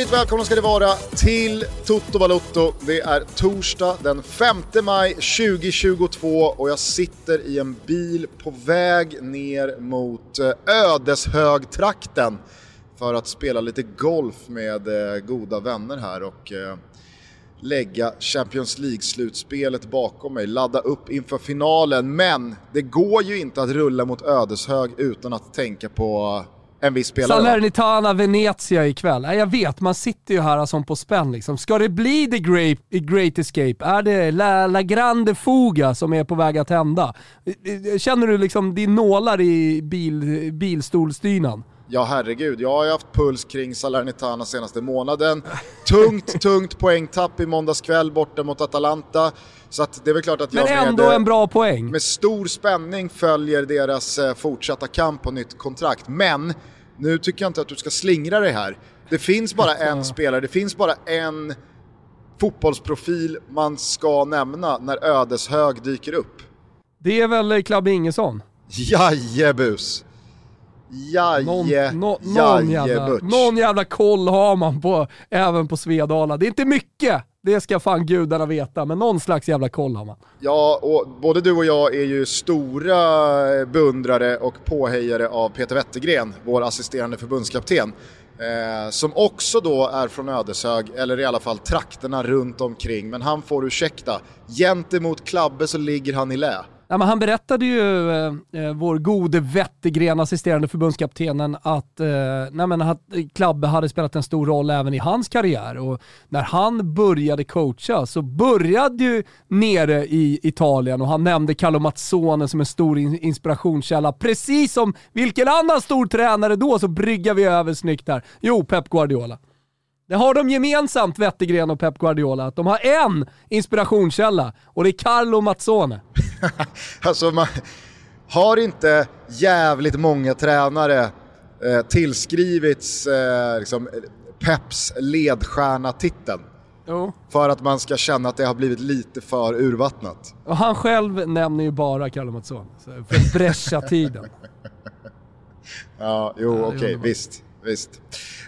Hjärtligt välkomna ska det vara till Toto Balotto. Det är torsdag den 5 maj 2022 och jag sitter i en bil på väg ner mot eh, Ödeshögtrakten för att spela lite golf med eh, goda vänner här och eh, lägga Champions League-slutspelet bakom mig, ladda upp inför finalen. Men det går ju inte att rulla mot Ödeshög utan att tänka på en viss spelare. Salernitana Venezia ikväll. Jag vet, man sitter ju här som på spänn liksom. Ska det bli the great, great escape? Är det La, La Grande Fuga som är på väg att hända? Känner du liksom din nålar i bil, bilstolsdynan? Ja herregud, jag har ju haft puls kring Salernitana senaste månaden. Tungt, tungt poängtapp i måndags kväll borta mot Atalanta. Så det är väl klart att jag Men ändå med, en bra poäng. med stor spänning följer deras eh, fortsatta kamp på nytt kontrakt. Men nu tycker jag inte att du ska slingra dig här. Det finns bara en spelare, det finns bara en fotbollsprofil man ska nämna när Ödeshög dyker upp. Det är väl Klabbe Ingesson? Jajebus! Jaje, någon, no, någon, jävla, någon jävla koll har man på, även på Svedala. Det är inte mycket, det ska fan gudarna veta, men någon slags jävla koll har man. Ja, och både du och jag är ju stora beundrare och påhejare av Peter Wettergren, vår assisterande förbundskapten. Eh, som också då är från Ödeshög, eller i alla fall trakterna runt omkring. Men han får ursäkta, gentemot Klabbe så ligger han i lä. Nej, men han berättade ju, eh, eh vår gode Wettergren, assisterande förbundskaptenen, att, eh, nej, men att Klabbe hade spelat en stor roll även i hans karriär. Och när han började coacha så började ju nere i Italien och han nämnde Carlo Mazzone som en stor in inspirationskälla. Precis som vilken annan stor tränare då så bryggar vi över snyggt här. Jo, Pep Guardiola. Det har de gemensamt, Wettergren och Pep Guardiola, att de har en inspirationskälla och det är Carlo Mazzone. alltså, man har inte jävligt många tränare eh, tillskrivits eh, liksom, Peps ledstjärna-titeln? Jo. För att man ska känna att det har blivit lite för urvattnat. Och han själv nämner ju bara Carlo Mazzone, för Brescia-tiden. ja, jo ja, okej, okay, visst. Visst.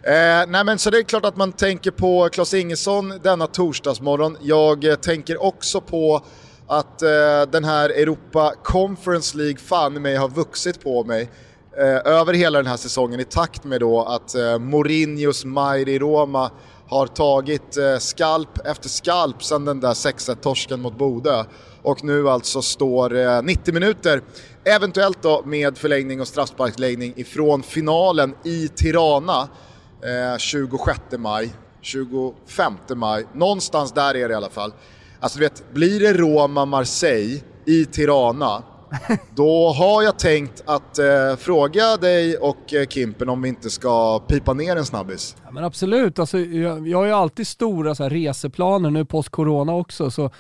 Eh, nej men så det är klart att man tänker på Klas Ingesson denna torsdagsmorgon. Jag eh, tänker också på att eh, den här Europa Conference League fan mig har vuxit på mig eh, över hela den här säsongen i takt med då att eh, Mourinhos Mairi Roma har tagit eh, skalp efter skalp sedan den där 6-1-torsken mot Bodö och nu alltså står eh, 90 minuter Eventuellt då med förlängning och straffsparksläggning ifrån finalen i Tirana eh, 26 maj, 25 maj, någonstans där är det i alla fall. Alltså du vet, blir det Roma-Marseille i Tirana, då har jag tänkt att eh, fråga dig och eh, Kimpen om vi inte ska pipa ner en snabbis. Ja, men absolut, alltså, jag, jag har ju alltid stora så här, reseplaner nu post-corona också. Så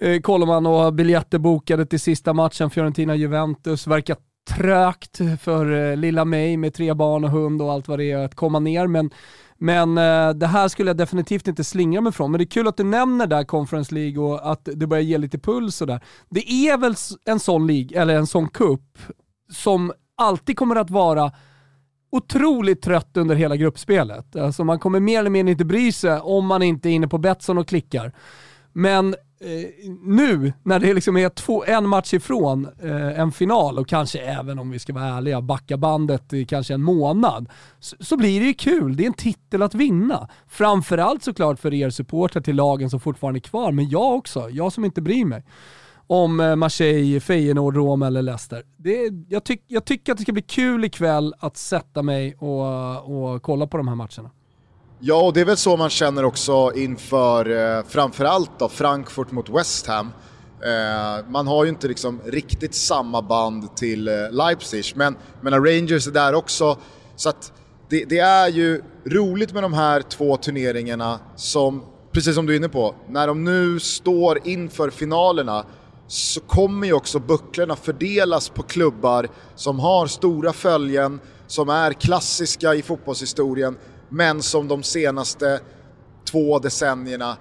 eh, kollar man och har biljetter bokade till sista matchen Fiorentina-Juventus. Verkar trögt för eh, lilla mig med tre barn och hund och allt vad det är att komma ner. Men, men eh, det här skulle jag definitivt inte slingra mig från. Men det är kul att du nämner där Conference League och att det börjar ge lite puls och där. Det är väl en sån lig, eller en sån cup, som alltid kommer att vara otroligt trött under hela gruppspelet. Alltså man kommer mer eller mindre inte bry sig om man inte är inne på Betsson och klickar. Men Eh, nu när det liksom är två, en match ifrån eh, en final och kanske även om vi ska vara ärliga, backa bandet i kanske en månad, så, så, blir det ju kul. Det är en titel att vinna. Framförallt såklart för er supportrar till lagen som fortfarande är kvar, men jag också. Jag som inte bryr mig om eh, Marseille, Feyenoord, Roma eller Leicester. Det, jag, tyck, jag tycker att det ska bli kul ikväll att sätta mig och, och kolla på de här matcherna. Ja, och det är väl så man känner också inför eh, framförallt då Frankfurt mot West Ham. Eh, man har ju inte liksom riktigt samma band till eh, Leipzig, men, men Rangers är där också. Så att det, det, är ju roligt med de här två turneringarna som, precis som du är inne på, när de nu står inför finalerna så kommer ju också bucklorna fördelas på klubbar som har stora följen, som är klassiska i fotbollshistorien men som de senaste två decennierna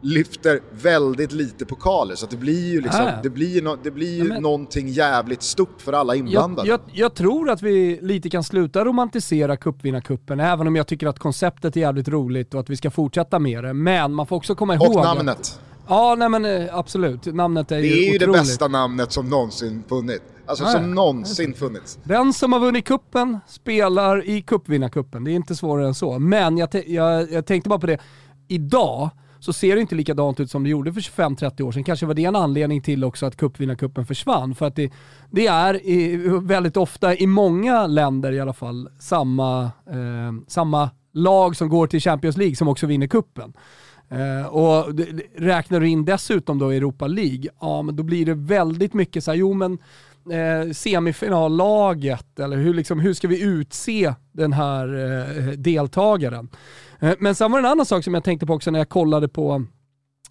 lyfter väldigt lite pokaler. Så det blir ju liksom, äh. det blir, no, det blir ju ja, men, någonting jävligt stort för alla inblandade. Jag, jag, jag, tror att vi lite kan sluta romantisera cupvinnarcupen, även om jag tycker att konceptet är jävligt roligt och att vi ska fortsätta med det. Men man får också komma ihåg... Och namnet. Att, ja, nej men eh, absolut. Namnet är, det ju Det är ju det bästa namnet som någonsin funnits. Alltså nej, som någonsin funnits. Den som har vunnit kuppen spelar i cupvinnarcupen. Det är inte svårare än så. Men jag, jag, jag tänkte bara på det, idag så ser det inte likadant ut som det gjorde för 25-30 år sedan. Kanske var det en anledning till också att cupvinnarcupen försvann. För att det, det är i, väldigt ofta, i många länder i alla fall, samma, eh, samma lag som går till Champions League som också vinner kuppen. Eh, och räknar du in dessutom då Europa League, ja men då blir det väldigt mycket så här, jo men eh, semifinallaget, eller hur, liksom, hur ska vi utse den här eh, deltagaren? Eh, men sen var det en annan sak som jag tänkte på också när jag kollade på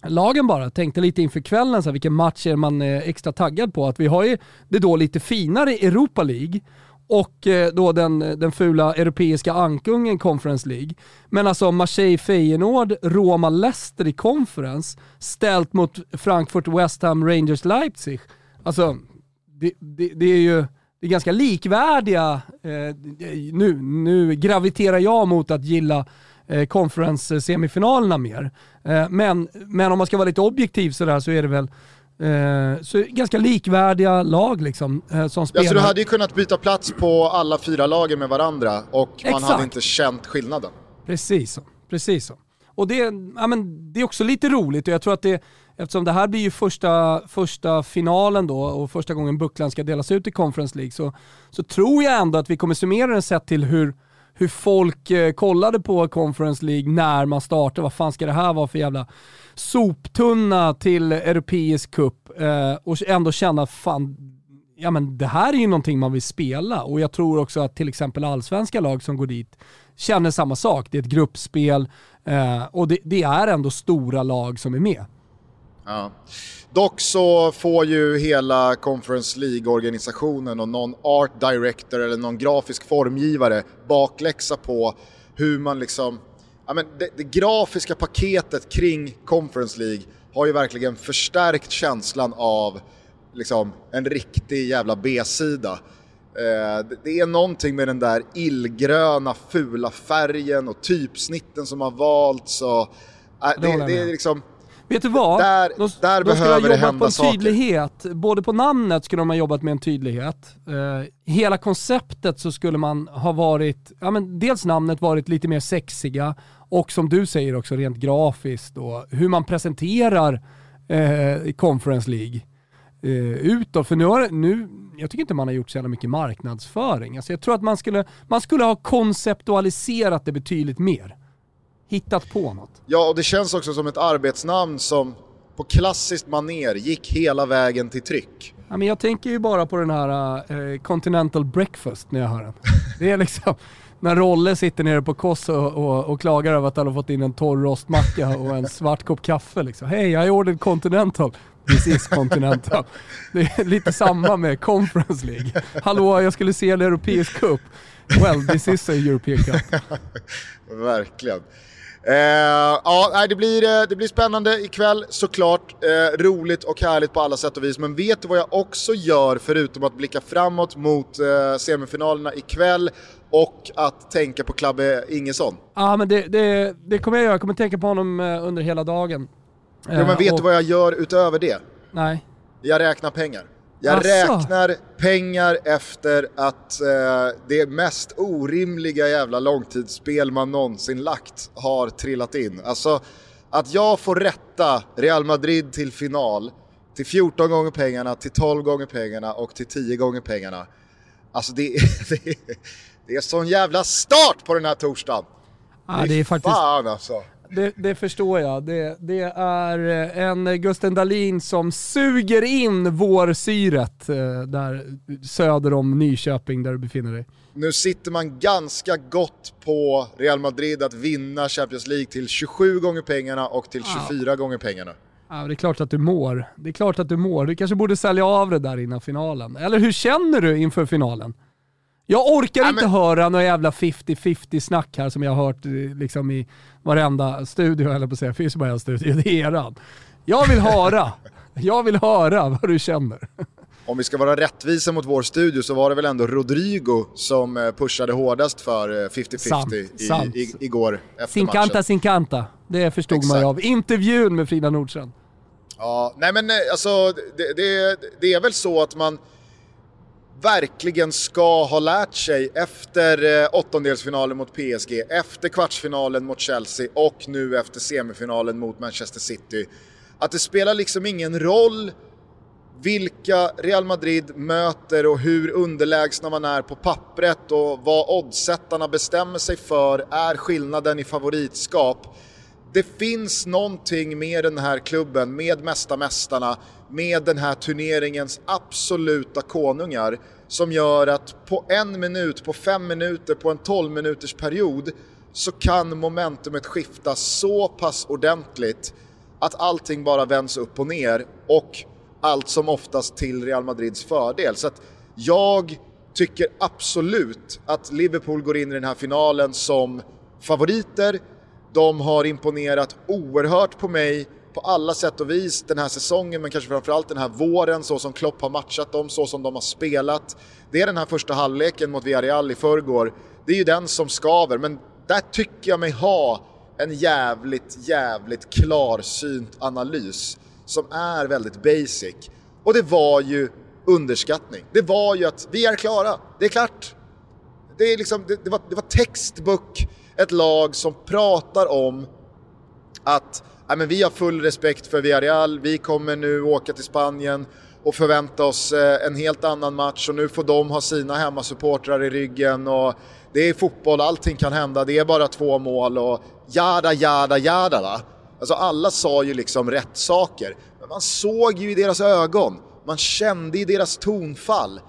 lagen bara. Tänkte lite inför kvällen, så här, vilken match är man eh, extra taggad på? Att vi har ju det då lite finare Europa League och eh, då den, den fula europeiska ankungen Conference League. Men alltså Marseille Feyenoord, Roma Leicester i Conference ställt mot Frankfurt West Ham Rangers Leipzig. Alltså, det, det, det är ju det är ganska likvärdiga, eh, nu, nu graviterar jag mot att gilla eh, conference-semifinalerna mer. Eh, men, men om man ska vara lite objektiv sådär så är det väl så ganska likvärdiga lag liksom, som spelar. Ja, så du hade ju kunnat byta plats på alla fyra lagen med varandra och man Exakt. hade inte känt skillnaden. Precis så. Precis så. Och det, ja, men det är också lite roligt och jag tror att det, eftersom det här blir ju första, första finalen då och första gången bucklan ska delas ut i Conference League så, så tror jag ändå att vi kommer summera den sett till hur, hur folk eh, kollade på Conference League när man startade. Vad fan ska det här vara för jävla soptunna till europeisk cup? Eh, och ändå känna fan, ja men det här är ju någonting man vill spela och jag tror också att till exempel allsvenska lag som går dit känner samma sak. Det är ett gruppspel eh, och det, det är ändå stora lag som är med. Ja. Dock så får ju hela Conference League-organisationen och någon art director eller någon grafisk formgivare bakläxa på hur man liksom... Ja men det, det grafiska paketet kring Conference League har ju verkligen förstärkt känslan av liksom en riktig jävla B-sida. Eh, det är någonting med den där illgröna fula färgen och typsnitten som har valts och... Eh, det, det är liksom Vet du vad? Där, de, där de behöver det hända på en saker. tydlighet. Både på namnet skulle de ha jobbat med en tydlighet. Uh, hela konceptet så skulle man ha varit, ja men dels namnet varit lite mer sexiga och som du säger också rent grafiskt och hur man presenterar uh, Conference League uh, utåt. För nu, har, nu, jag tycker inte man har gjort så jävla mycket marknadsföring. Alltså jag tror att man skulle, man skulle ha konceptualiserat det betydligt mer hittat på något. Ja, och det känns också som ett arbetsnamn som på klassiskt maner gick hela vägen till tryck. Ja, men jag tänker ju bara på den här uh, Continental Breakfast när jag hör den. Det är liksom när Rolle sitter nere på Koss och, och, och, klagar över att han har fått in en torr rostmacka och en svart kopp kaffe. Liksom. Hej, jag ordered Continental. This is Continental. Det är lite samma med Conference League. Hallå, jag skulle se en europeisk cup. Well, this is a European Cup. Verkligen. Eh, ja, det blir, eh, det blir spännande ikväll såklart. Eh, roligt och härligt på alla sätt och vis. Men vet du vad jag också gör förutom att blicka framåt mot eh, semifinalerna ikväll och att tänka på Klabbe Ingesson? Ja, men det, det, det kommer jag göra. Jag kommer tänka på honom eh, under hela dagen. Ja, men vet och... du vad jag gör utöver det? Nej. Jag räknar pengar. Jag Asså. räknar pengar efter att eh, det mest orimliga jävla långtidsspel man någonsin lagt har trillat in. Alltså att jag får rätta Real Madrid till final till 14 gånger pengarna, till 12 gånger pengarna och till 10 gånger pengarna. Alltså det, det, det är sån jävla start på den här torsdagen! Ja, det är faktiskt... Fan alltså! Det, det, förstår jag. Det, det, är en Gusten Dahlin som suger in vårsyret eh, där söder om Nyköping där du befinner dig. Nu sitter man ganska gott på Real Madrid att vinna Champions League till 27 gånger pengarna och till 24 ja. gånger pengarna. Ja, det är klart att du mår. Det är klart att du mår. Du kanske borde sälja av det där innan finalen. Eller hur känner du inför finalen? Jag orkar ja, inte men... höra några jävla 50-50 snack här som jag har hört eh, liksom i varenda studio, eller på att säga, finns bara en studio, det är eran. Jag vill höra, jag vill höra vad du känner. Om vi ska vara rättvisa mot vår studio så var det väl ändå Rodrigo som eh, pushade hårdast för 50-50 i, i, igår efter Sinkanta, matchen. Sinkanta, det förstod Exakt. man ju av intervjun med Frida Nordstrand. Ja, nej men eh, alltså det, det, det är väl så att man verkligen ska ha lärt sig efter eh, åttondelsfinalen mot PSG, efter kvartsfinalen mot Chelsea och nu efter semifinalen mot Manchester City. Att det spelar liksom ingen roll vilka Real Madrid möter och hur underlägsna man är på pappret och vad oddsättarna bestämmer sig för är skillnaden i favoritskap. Det finns någonting med den här klubben, med mästarmästarna, med den här turneringens absoluta konungar som gör att på en minut, på fem minuter, på en tolv minuters period så kan momentumet skifta så pass ordentligt att allting bara vänds upp och ner och allt som oftast till Real Madrids fördel. Så att jag tycker absolut att Liverpool går in i den här finalen som favoriter. De har imponerat oerhört på mig på alla sätt och vis den här säsongen, men kanske framförallt den här våren, så som Klopp har matchat dem, så som de har spelat. Det är den här första halvleken mot Villarreal i förrgår. Det är ju den som skaver, men där tycker jag mig ha en jävligt, jävligt klarsynt analys som är väldigt basic. Och det var ju underskattning. Det var ju att vi är klara, det är klart. Det, är liksom, det, det, var, det var textbook, ett lag som pratar om att ja, men vi har full respekt för Villarreal, vi kommer nu åka till Spanien och förvänta oss eh, en helt annan match och nu får de ha sina hemmasupportrar i ryggen och det är fotboll, allting kan hända, det är bara två mål och jada, jada, jada. Va? Alltså alla sa ju liksom rätt saker, men man såg ju i deras ögon, man kände i deras tonfall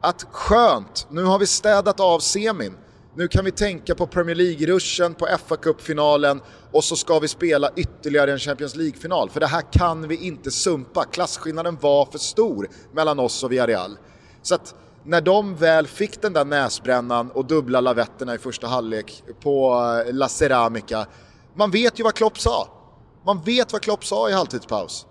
att skönt, nu har vi städat av semin. Nu kan vi tänka på Premier League-ruschen, på fa Cup-finalen och så ska vi spela ytterligare en Champions League-final. För det här kan vi inte sumpa. Klasskillnaden var för stor mellan oss och Villarreal. Så att när de väl fick den där näsbrännan och dubbla lavetterna i första halvlek på eh, La Ceramica, man vet ju vad Klopp sa. Man vet vad Klopp sa i halvtidspaus.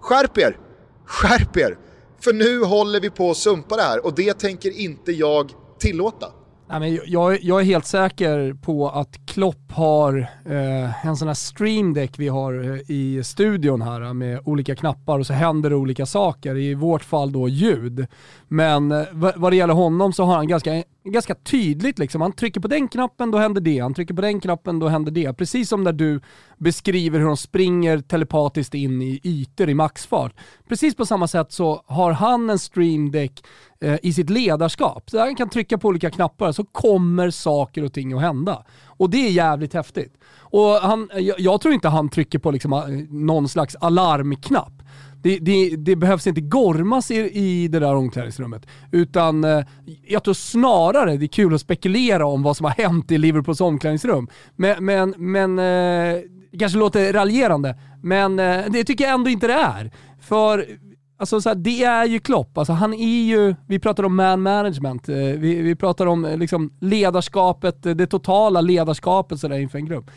Skärp er! Skärp er! För nu håller vi på att sumpa det här och det tänker inte jag tillåta. Nej, men jag, jag är helt säker på att Klopp har eh, en sån här streamdeck vi har eh, i studion här eh, med olika knappar och så händer det olika saker. I vårt fall då ljud. Men eh, vad det gäller honom så har han ganska, ganska tydligt liksom, han trycker på den knappen då händer det, han trycker på den knappen då händer det. Precis som när du beskriver hur de springer telepatiskt in i ytor i maxfart. Precis på samma sätt så har han en streamdeck eh, i sitt ledarskap. Så han kan trycka på olika knappar så kommer saker och ting att hända. Och det är jävligt häftigt. Och han, jag, jag tror inte han trycker på liksom eh, någon slags alarmknapp. Det, det, det, behövs inte gormas i, i det där omklädningsrummet. Utan eh, jag tror snarare det är kul att spekulera om vad som har hänt i Liverpools omklädningsrum. Men, men, men eh, kanske låter raljerande, men eh, det tycker jag ändå inte det är. För Alltså så här, det är ju Klopp. Alltså, han är ju, vi pratar om man management, eh, vi, vi pratar om eh, liksom, ledarskapet, eh, det totala ledarskapet så där, inför en grupp.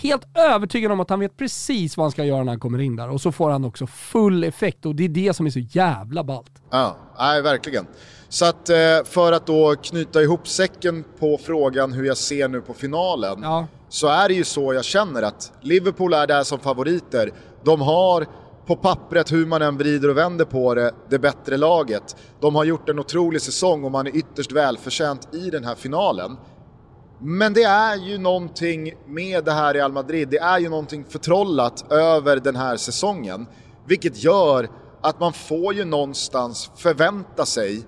Helt övertygad om att han vet precis vad han ska göra när han kommer in där och så får han också full effekt och det är det som är så jävla ballt. Ja, nej, verkligen. Så att eh, för att då knyta ihop säcken på frågan hur jag ser nu på finalen ja. så är det ju så jag känner att Liverpool är där som favoriter. De har på pappret, hur man än vrider och vänder på det, det bättre laget. De har gjort en otrolig säsong och man är ytterst välförtjänt i den här finalen. Men det är ju någonting med det här Real Madrid, det är ju någonting förtrollat över den här säsongen. Vilket gör att man får ju någonstans förvänta sig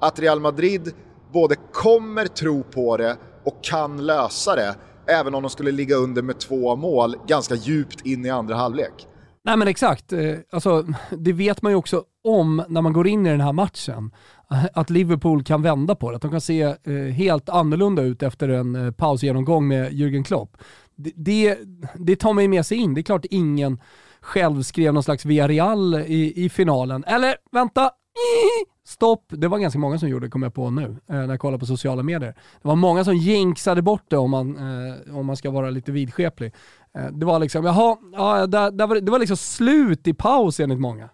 att Real Madrid både kommer tro på det och kan lösa det, även om de skulle ligga under med två mål ganska djupt in i andra halvlek. Nej men exakt, eh, alltså, det vet man ju också om när man går in i den här matchen. Att Liverpool kan vända på det, att de kan se eh, helt annorlunda ut efter en eh, pausgenomgång med Jürgen Klopp. Det, det, det tar mig med sig in. Det är klart ingen själv skrev någon slags Villarreal i, i finalen. Eller vänta, stopp. Det var ganska många som gjorde det, kom jag på nu, eh, när jag kollade på sociala medier. Det var många som jinxade bort det om man, eh, om man ska vara lite vidskeplig. Eh, det var liksom, jaha, ja, där, där var, det var liksom slut i paus enligt många.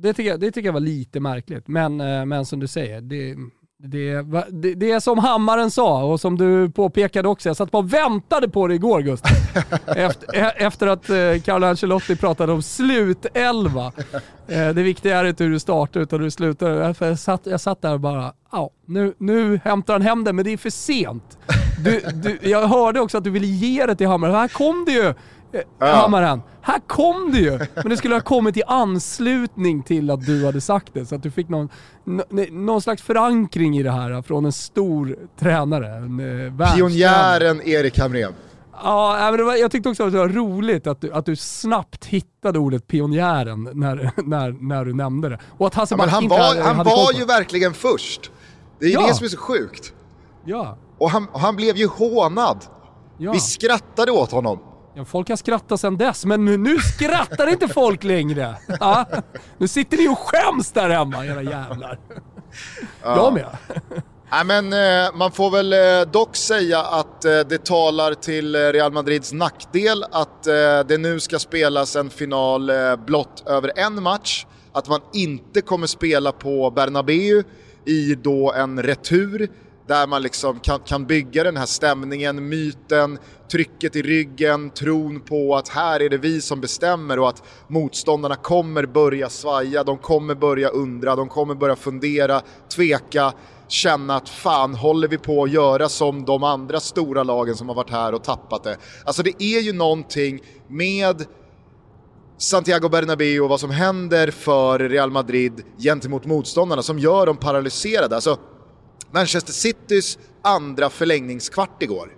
Det tycker jag, det tycker jag var lite märkligt, men, eh, men som du säger, det, det, det, det, är som Hammaren sa och som du påpekade också, jag satt bara och väntade på det igår Gustav. efter, e, efter att eh, Carlo Ancelotti pratade om slutelva. Eh, det viktiga är inte hur du startar utan hur du slutar. Jag satt, jag satt där och bara, ja, nu, nu hämtar han hem det men det är för sent. Du, du, jag hörde också att du ville ge det till Hammaren, här kom det ju! Ja. Hammaren, här kom det ju! Men det skulle ha kommit i anslutning till att du hade sagt det, så att du fick någon, någon slags förankring i det här från en stor tränare. En, eh, Pionjären Erik Hamrén. Ja, men var, jag tyckte också att det var roligt att du, att du snabbt hittade ordet pionjären när, när, när du nämnde det. Och att Hasse ja, han var, hade, han hade var ju verkligen först. Det är ja. det som är så sjukt. Ja. Och han, han blev ju hånad. Ja. Vi skrattade åt honom. Folk har skrattat sedan dess, men nu, nu skrattar inte folk längre. Ja? Nu sitter ni och skäms där hemma, era jävlar. Ja. Jag med. Nej, men, eh, man får väl eh, dock säga att eh, det talar till Real Madrids nackdel att det nu ska spelas en final blott över en match. Att man inte kommer spela på Bernabéu i då en retur där man liksom kan, kan bygga den här stämningen, myten, trycket i ryggen, tron på att här är det vi som bestämmer och att motståndarna kommer börja svaja, de kommer börja undra, de kommer börja fundera, tveka, känna att fan håller vi på att göra som de andra stora lagen som har varit här och tappat det. Alltså det är ju någonting med Santiago Bernabéu och vad som händer för Real Madrid gentemot motståndarna som gör dem paralyserade. Alltså, Manchester Citys andra förlängningskvart igår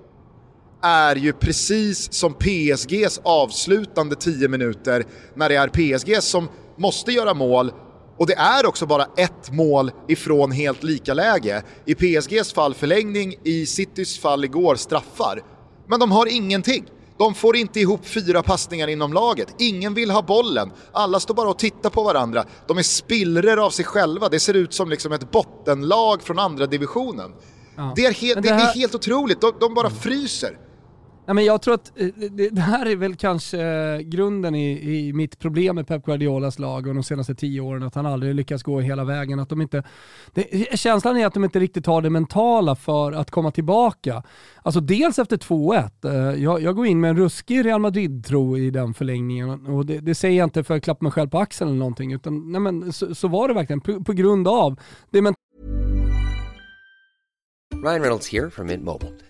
är ju precis som PSGs avslutande 10 minuter när det är PSG som måste göra mål och det är också bara ett mål ifrån helt lika läge. I PSGs fall förlängning, i Citys fall igår straffar. Men de har ingenting. De får inte ihop fyra passningar inom laget. Ingen vill ha bollen. Alla står bara och tittar på varandra. De är spillror av sig själva. Det ser ut som liksom ett bottenlag från andra divisionen. Ja. Det, är helt, det, här... det, är helt otroligt. De, de bara mm. fryser. Nej, men jag tror att eh, det här är väl kanske eh, grunden i, i mitt problem med Pep Guardiolas lag och de senaste tio åren, att han aldrig lyckats gå hela vägen. Att de inte, det, känslan är att de inte riktigt har det mentala för att komma tillbaka. Alltså dels efter 2-1, eh, jag, jag, går in med en ruskig Real Madrid-tro i den förlängningen och det, det, säger jag inte för att klappa mig själv på axeln eller någonting, utan nej men, så, så var det verkligen på, på grund av det mentala. Ryan Reynolds här från Mint Mobile.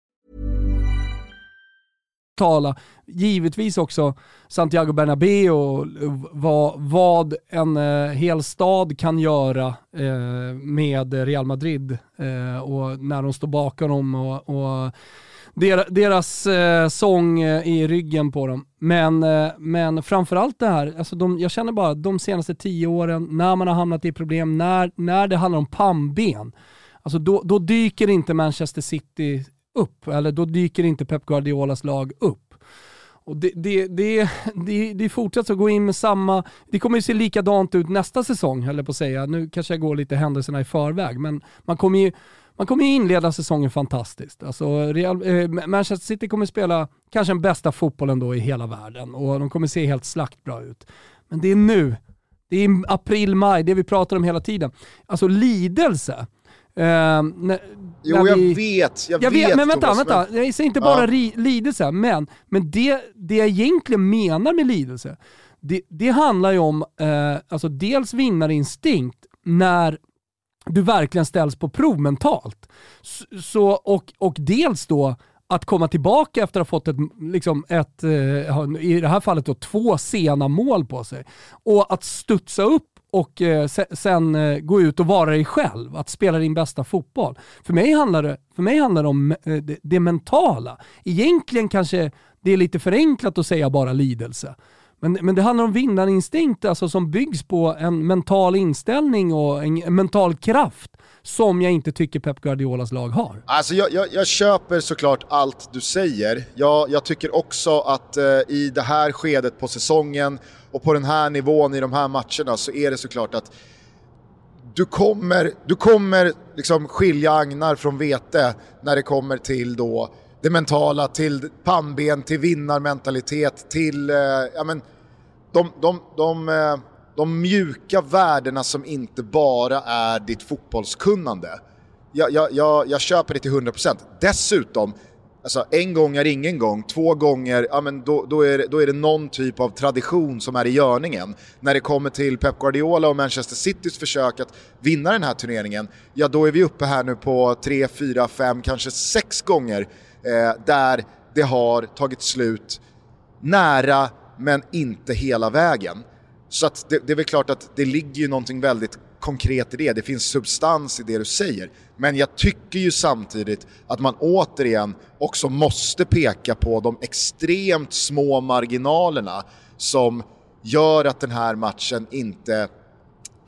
tala givetvis också Santiago Bernabéu och eh, vad, vad en eh, hel stad kan göra eh, med Real Madrid eh, och när de står bakom dem och, och deras, deras eh, sång eh, i ryggen på dem. Men, eh, men framförallt det här, alltså de, jag känner bara de senaste tio åren, när man har hamnat i problem, när, när det handlar om pannben, alltså då, då dyker inte Manchester City upp, eller då dyker inte Pep Guardiolas lag upp. Och det, det, det, det, det fortsätter att gå in med samma, det kommer ju se likadant ut nästa säsong höll jag på att säga. Nu kanske jag går lite händelserna i förväg, men man kommer ju man kommer ju inleda säsongen fantastiskt. Alltså Real, eh, Manchester City kommer spela kanske den bästa fotbollen då i hela världen och de kommer se helt slaktbra ut. Men det är nu, det är april, maj, det vi pratar om hela tiden. Alltså lidelse. Eh, Jo, jag vi... vet. Jag, jag vet, men vänta, Thomas, vänta. Men... Jag säger inte bara ja. lidelse, men, men det, det jag egentligen menar med lidelse, det, det handlar ju om eh, alltså dels vinnarinstinkt när du verkligen ställs på prov mentalt. Så, och, och dels då att komma tillbaka efter att ha fått ett, liksom ett, eh, i det här fallet då, två sena mål på sig. Och att studsa upp och eh, sen eh, gå ut och vara dig själv, att spela din bästa fotboll. För mig handlar det, för mig handlar det om eh, det, det mentala. Egentligen kanske det är lite förenklat att säga bara lidelse. Men, men det handlar om vinnarinstinkt alltså, som byggs på en mental inställning och en, en mental kraft som jag inte tycker Pep Guardiolas lag har. Alltså jag, jag, jag köper såklart allt du säger. Jag, jag tycker också att eh, i det här skedet på säsongen och på den här nivån i de här matcherna så är det såklart att du kommer, du kommer liksom skilja agnar från vete när det kommer till då det mentala, till pannben, till vinnarmentalitet, till eh, ja, men, de, de, de, eh, de mjuka värdena som inte bara är ditt fotbollskunnande. Jag, jag, jag, jag köper det till 100%. Dessutom, alltså en gång är ingen gång, två gånger, ja, men då, då, är det, då är det någon typ av tradition som är i görningen. När det kommer till Pep Guardiola och Manchester Citys försök att vinna den här turneringen, ja då är vi uppe här nu på tre, fyra, fem, kanske sex gånger eh, där det har tagit slut nära men inte hela vägen. Så att det, det är väl klart att det ligger ju någonting väldigt konkret i det, det finns substans i det du säger. Men jag tycker ju samtidigt att man återigen också måste peka på de extremt små marginalerna som gör att den här matchen inte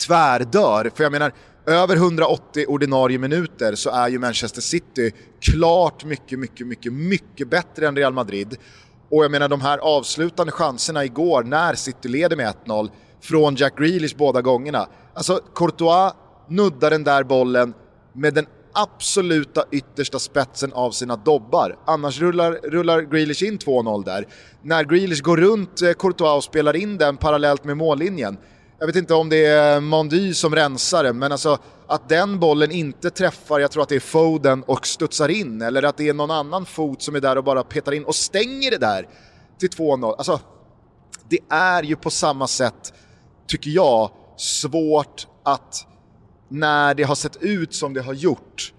tvärdör. För jag menar, över 180 ordinarie minuter så är ju Manchester City klart mycket, mycket, mycket, mycket bättre än Real Madrid. Och jag menar de här avslutande chanserna igår när City leder med 1-0 från Jack Grealish båda gångerna. Alltså Courtois nuddar den där bollen med den absoluta yttersta spetsen av sina dobbar. Annars rullar, rullar Grealish in 2-0 där. När Grealish går runt eh, Courtois och spelar in den parallellt med mållinjen. Jag vet inte om det är Mondy som rensar den, men alltså att den bollen inte träffar, jag tror att det är Foden och studsar in, eller att det är någon annan fot som är där och bara petar in och stänger det där till 2-0. Alltså, det är ju på samma sätt, tycker jag, svårt att när det har sett ut som det har gjort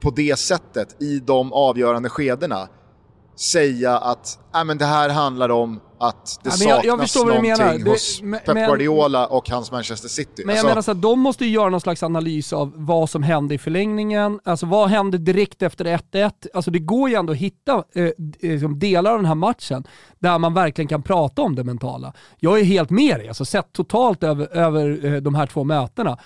på det sättet i de avgörande skedena säga att äh, men det här handlar om att det ja, saknas jag, jag någonting det, hos men, Pep Guardiola och hans Manchester City. Men alltså, jag menar så att de måste ju göra någon slags analys av vad som hände i förlängningen, alltså vad hände direkt efter 1-1? Alltså det går ju ändå att hitta eh, liksom delar av den här matchen där man verkligen kan prata om det mentala. Jag är helt med dig, alltså sett totalt över, över eh, de här två mötena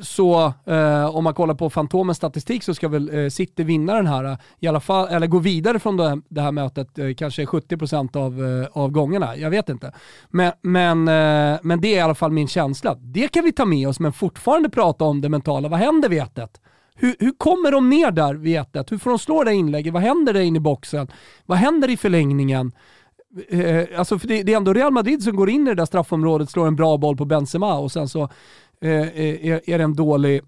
så eh, om man kollar på Fantomens statistik så ska väl eh, City vinna den här, eh, i alla fall, eller gå vidare från det, det här mötet eh, kanske 70% av, eh, av gångerna. Jag vet inte. Men, men, eh, men det är i alla fall min känsla. Det kan vi ta med oss men fortfarande prata om det mentala. Vad händer vid 1 hur, hur kommer de ner där vid 1 Hur får de slå det inlägget? Vad händer där inne i boxen? Vad händer i förlängningen? Eh, alltså för det, det, är ändå Real Madrid som går in i det där straffområdet, slår en bra boll på Benzema och sen så Eh, eh är, det en dålig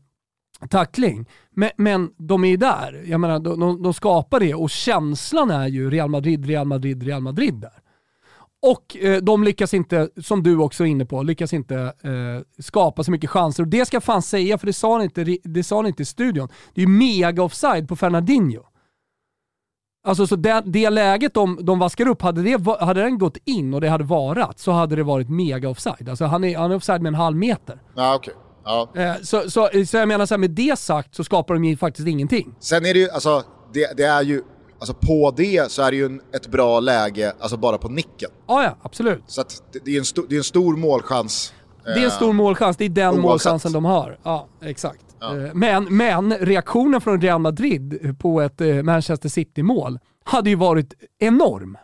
tackling. Men, men de är ju där. Jag menar, de, de, skapar det och känslan är ju Real Madrid, Real Madrid, Real Madrid där. Och eh, de lyckas inte, som du också är inne på, lyckas inte eh, skapa så mycket chanser. Och det ska jag fan säga, för det sa ni inte, det sa ni inte i studion. Det är ju mega offside på Fernandinho. Alltså så det, det läget de, de vaskar upp, hade, det, hade den gått in och det hade varat så hade det varit mega offside. Alltså han är, han är offside med en halv meter. Ja, okay. Ja. Eh, så, så, så jag menar så här, med det sagt så skapar de ju faktiskt ingenting. Sen är det ju, alltså, det, det är ju, alltså på det så är det ju en, ett bra läge, alltså bara på nicken. Ja, ja, absolut. Så att det, det är en stor, det är en stor målchans. Det är en stor målchans, det är den Oavsett. målchansen de har. Ja, exakt. Ja. Eh, men, men reaktionen från Real Madrid på ett eh, Manchester City-mål hade ju varit enorm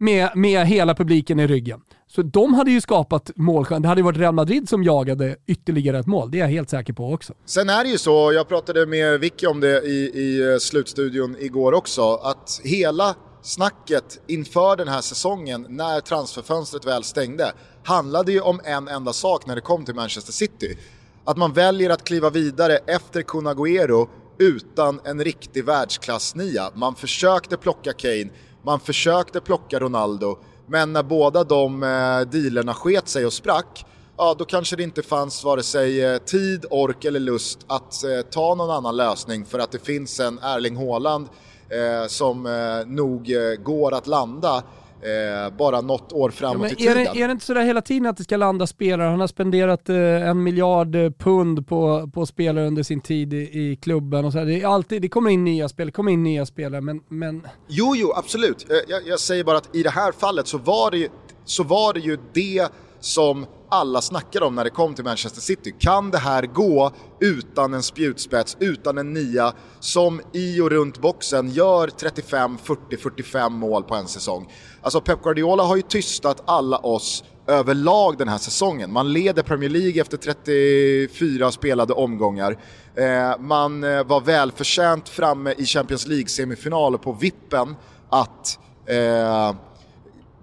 med, med hela publiken i ryggen. Så de hade ju skapat målchans. Det hade ju varit Real Madrid som jagade ytterligare ett mål, det är jag helt säker på också. Sen är det ju så, jag pratade med Vicky om det i, i eh, slutstudion igår också, att hela snacket inför den här säsongen, när transferfönstret väl stängde, handlade ju om en enda sak när det kom till Manchester City. Att man väljer att kliva vidare efter Kun Agüero utan en riktig världsklassnia. Man försökte plocka Kane, man försökte plocka Ronaldo, men när båda de eh, dealerna sket sig och sprack, ja då kanske det inte fanns vare sig eh, tid, ork eller lust att eh, ta någon annan lösning för att det finns en Erling Haaland eh, som eh, nog eh, går att landa eh, bara något år framåt ja, i tiden. Är det, är det inte sådär hela tiden att det ska landa spelare? Han har spenderat eh, en miljard eh, pund på, på spelare under sin tid i, i klubben. Och så det, är alltid, det kommer in nya spelare, kommer in nya spelare, men... men... Jo, jo, absolut. Eh, jag, jag säger bara att i det här fallet så var det ju, så var det, ju det som alla snackade om när det kom till Manchester City. Kan det här gå utan en spjutspets, utan en nia som i och runt boxen gör 35, 40, 45 mål på en säsong? Alltså Pep Guardiola har ju tystat alla oss överlag den här säsongen. Man leder Premier League efter 34 spelade omgångar. Eh, man eh, var välförtjänt framme i Champions League-semifinal på vippen att eh,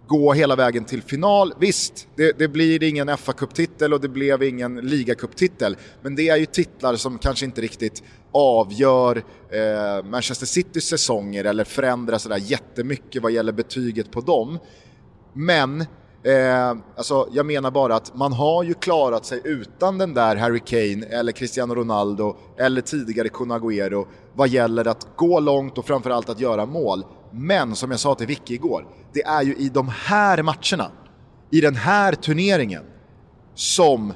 gå hela vägen till final. Visst, det, det blir ingen fa titel och det blev ingen ligacuptitel, men det är ju titlar som kanske inte riktigt avgör eh, Manchester Citys säsonger eller förändrar sådär jättemycket vad gäller betyget på dem. Men Eh, alltså, jag menar bara att man har ju klarat sig utan den där Harry Kane eller Cristiano Ronaldo eller tidigare Kun Agüero vad gäller att gå långt och framförallt att göra mål. Men som jag sa till Vicky igår, det är ju i de här matcherna, i den här turneringen, som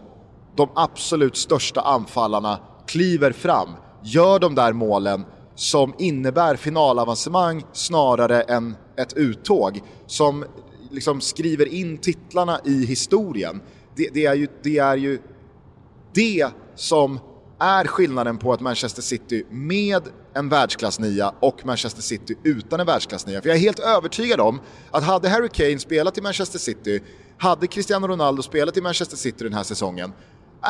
de absolut största anfallarna kliver fram, gör de där målen som innebär finalavancemang snarare än ett uttåg. Som liksom skriver in titlarna i historien. Det, det, är ju, det är ju det som är skillnaden på ett Manchester City med en världsklassnia och Manchester City utan en världsklassnia. För jag är helt övertygad om att hade Harry Kane spelat i Manchester City, hade Cristiano Ronaldo spelat i Manchester City den här säsongen,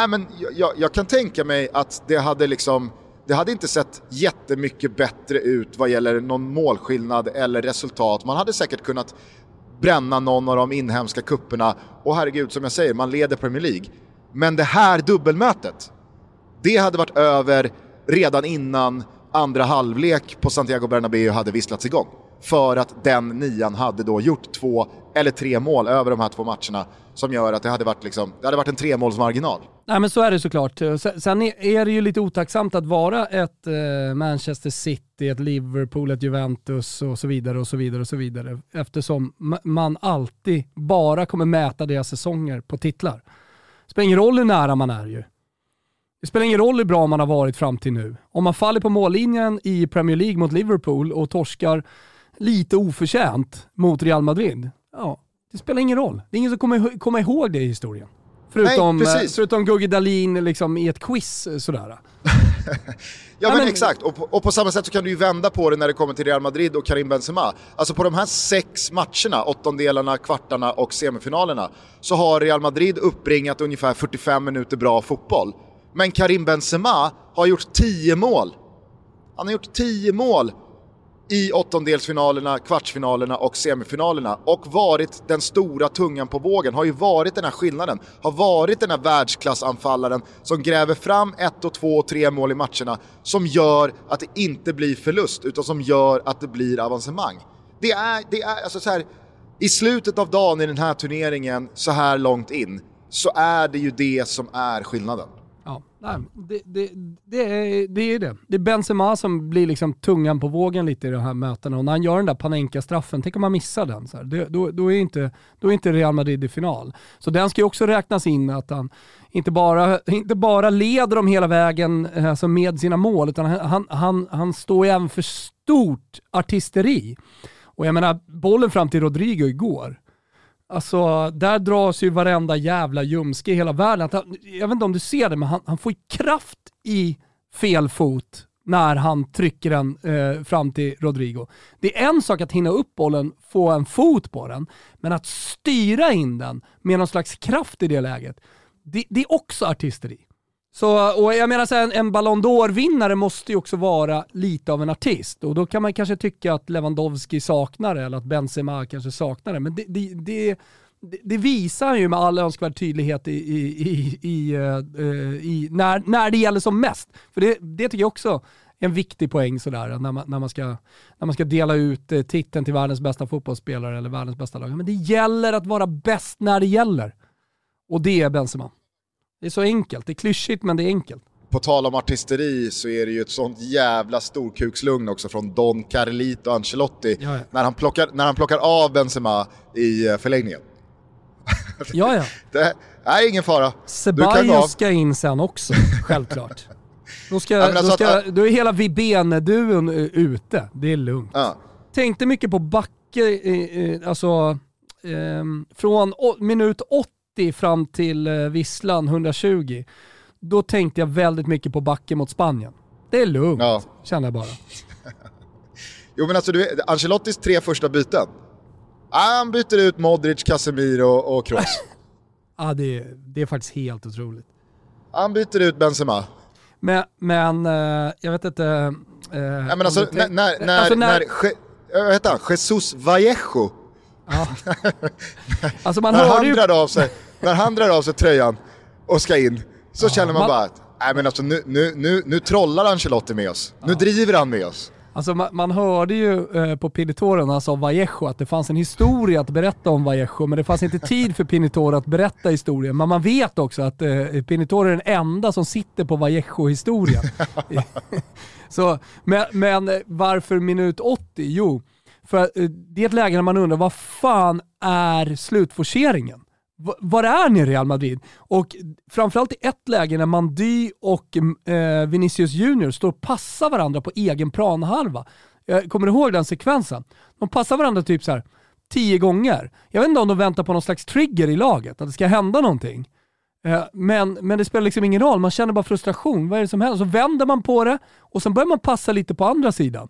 äh, men jag, jag kan tänka mig att det hade liksom det hade inte sett jättemycket bättre ut vad gäller någon målskillnad eller resultat. Man hade säkert kunnat bränna någon av de inhemska kupperna och herregud, som jag säger, man leder Premier League. Men det här dubbelmötet, det hade varit över redan innan andra halvlek på Santiago Bernabéu hade visslats igång. För att den nian hade då gjort två eller tre mål över de här två matcherna som gör att det hade varit, liksom, det hade varit en tremålsmarginal. Nej men så är det såklart. Eh, sen är det ju lite otacksamt att vara ett eh, Manchester City, ett Liverpool, ett Juventus och så vidare och så vidare och så vidare. Eftersom man alltid bara kommer mäta deras säsonger på titlar. Det spelar ingen roll hur nära man är ju. Det spelar ingen roll hur bra man har varit fram till nu. Om man faller på mållinjen i Premier League mot Liverpool och torskar lite oförtjänt mot Real Madrid, ja, det spelar ingen roll. Det är ingen som kommer, kommer ihåg det i historien. Förutom, Nej, förutom Gugge Dahlin liksom i ett quiz sådär. ja men, men, exakt, och på, och på, samma sätt så kan du ju vända på det när det kommer till Real Madrid och Karim Benzema. Alltså på de här sex matcherna, åttondelarna, kvartarna och semifinalerna, så har Real Madrid uppbringat ungefär 45 minuter bra fotboll. Men Karim Benzema har gjort 10 mål. Han har gjort 10 mål i åttondelsfinalerna, kvartsfinalerna och semifinalerna och varit den stora tungan på vågen, har ju varit den här skillnaden, har varit den här världsklassanfallaren som gräver fram ett och två och tre mål i matcherna som gör att det inte blir förlust utan som gör att det blir avancemang. Det är, det är alltså så här, i slutet av dagen i den här turneringen så här långt in så är det ju det som är skillnaden. Nej, det, det, det, är, det är det. Det är Benzema som blir liksom tungan på vågen lite i de här mötena och när han gör den där Panenka-straffen, tänk om han missar den. Så här, det, då, då, är inte, då är inte Real Madrid i final. Så den ska ju också räknas in att han inte bara, inte bara leder dem hela vägen alltså med sina mål, utan han, han, han står ju även för stort artisteri. Och jag menar, bollen fram till Rodrigo igår, Alltså, där dras ju varenda jävla ljumske i hela världen. Jag vet inte om du ser det, men han, han får kraft i fel fot när han trycker den eh, fram till Rodrigo. Det är en sak att hinna upp bollen, få en fot på den, men att styra in den med någon slags kraft i det läget, det, det är också artisteri. Så, och jag menar så här, en, en Ballon d'Or-vinnare måste ju också vara lite av en artist och då kan man kanske tycka att Lewandowski saknar det eller att Benzema kanske saknar det. Men det, det, det, det visar ju med all önskvärd tydlighet i, i, i, i, uh, i när, när det gäller som mest. För det, det tycker jag också är en viktig poäng sådär, när man, när man, ska, när man ska dela ut eh, titeln till världens bästa fotbollsspelare eller världens bästa lag. Men det gäller att vara bäst när det gäller. Och det är Benzema. Det är så enkelt. Det är klyschigt men det är enkelt. på tal om artisteri så är det ju ett sånt jävla storkukslugn också från Don Carlito Ancelotti Ja, ja. När, han plockar, när han plockar av Benzema i eh, förlängningen. Ja, ja. Det är ingen fara. Ceballos ska in sen också, självklart. Då, ska, Ja, alltså då, ska, att- då är hela Vibene-duon eh, ute. Det är lugnt. Ja. Tänkte mycket på Backe, eh, alltså ehm, från minut 80 fram till eh, Visslan 120. Då tänkte jag väldigt mycket på Backe mot Spanien. Det är lugnt, Ja. känner jag bara. Jo men alltså du Ancelottis tre första byten. Ah, han byter ut Modric, Casemiro och Kroos. Ja, det, är- det är faktiskt helt otroligt. Han byter ut Benzema. Men, men eh, jag vet inte... eh, Ja, men alltså när, när, när, alltså, när, Je, äh, vad heter han? Jesus Vallejo. Alltså man När han, ju... drar av sig, när han drar av sig tröjan och ska in, så känner man, man- bara att nej, men alltså, nu, nu, nu, nu trollar Ancelotti med oss. Nu driver han med oss. Alltså man, man hörde ju eh, på Pinitore när han sa Vallejo att det fanns en historia att berätta om Vallejo, men det fanns inte tid för Pinitore att berätta historien. Men man vet också att eh, Pinitore är den enda som sitter på Vallejo-historien. Men, men varför minut 80? Jo, för eh, det är ett läge när man undrar vad fan är slutforceringen? V- Var är ni Real Madrid? Och framförallt i ett läge när Mandy och eh, Vinicius Junior står och passar varandra på egen planhalva. Jag kommer du ihåg den sekvensen? De passar varandra typ så här tio gånger. Jag vet inte om de väntar på någon slags trigger i laget, att det ska hända någonting. Eh, men, men det spelar liksom ingen roll, man känner bara frustration. Vad är det som händer? Så vänder man på det och sen börjar man passa lite på andra sidan.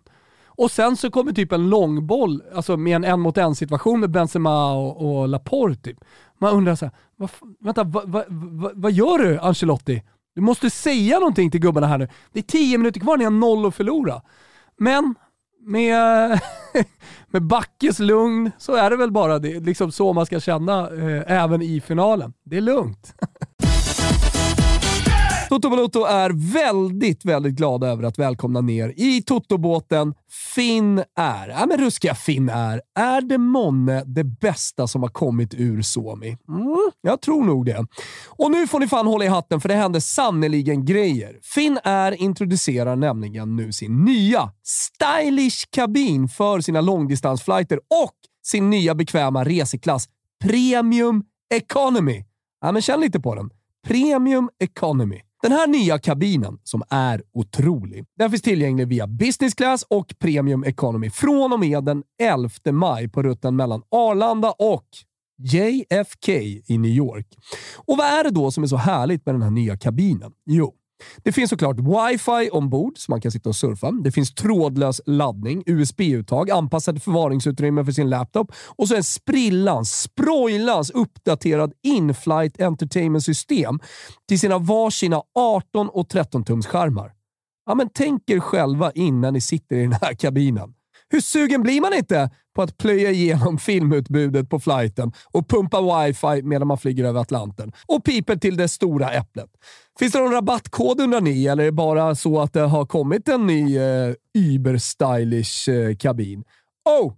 Och sen så kommer typ en långboll, alltså med en en mot en situation med Benzema och, och Laporte. Typ. Man undrar så här, vad, vänta, vad, vad, vad, vad gör du Ancelotti? Du måste säga någonting till gubbarna här nu. Det är tio minuter kvar, ni har noll att förlora. Men med, med Backes lugn så är det väl bara det, liksom så man ska känna eh, även i finalen. Det är lugnt. Toto Balotto är väldigt, väldigt glada över att välkomna ner i Toto-båten Finn är. Ja, men ruskiga Finn är. Är det månne det bästa som har kommit ur Suomi? Mm, jag tror nog det. Och nu får ni fan hålla i hatten för det händer sannoliken grejer. Finn är introducerar nämligen nu sin nya stylish kabin för sina långdistansflighter och sin nya bekväma reseklass Premium Economy. Ja, men känn lite på den. Premium Economy. Den här nya kabinen, som är otrolig, den finns tillgänglig via Business Class och Premium Economy från och med den 11 maj på rutten mellan Arlanda och JFK i New York. Och vad är det då som är så härligt med den här nya kabinen? Jo, det finns såklart wifi ombord så man kan sitta och surfa. Det finns trådlös laddning, USB-uttag, anpassat förvaringsutrymme för sin laptop och så en sprillans, sproilans uppdaterad in-flight entertainment-system till sina varsina 18 och 13 tums skärmar. Ja, men tänk er själva innan ni sitter i den här kabinen. Hur sugen blir man inte på att plöja igenom filmutbudet på flighten och pumpa wifi medan man flyger över Atlanten? Och piper till det stora äpplet. Finns det någon rabattkod undrar ni, eller är det bara så att det har kommit en ny eh, Uber-stylish eh, kabin? Oh!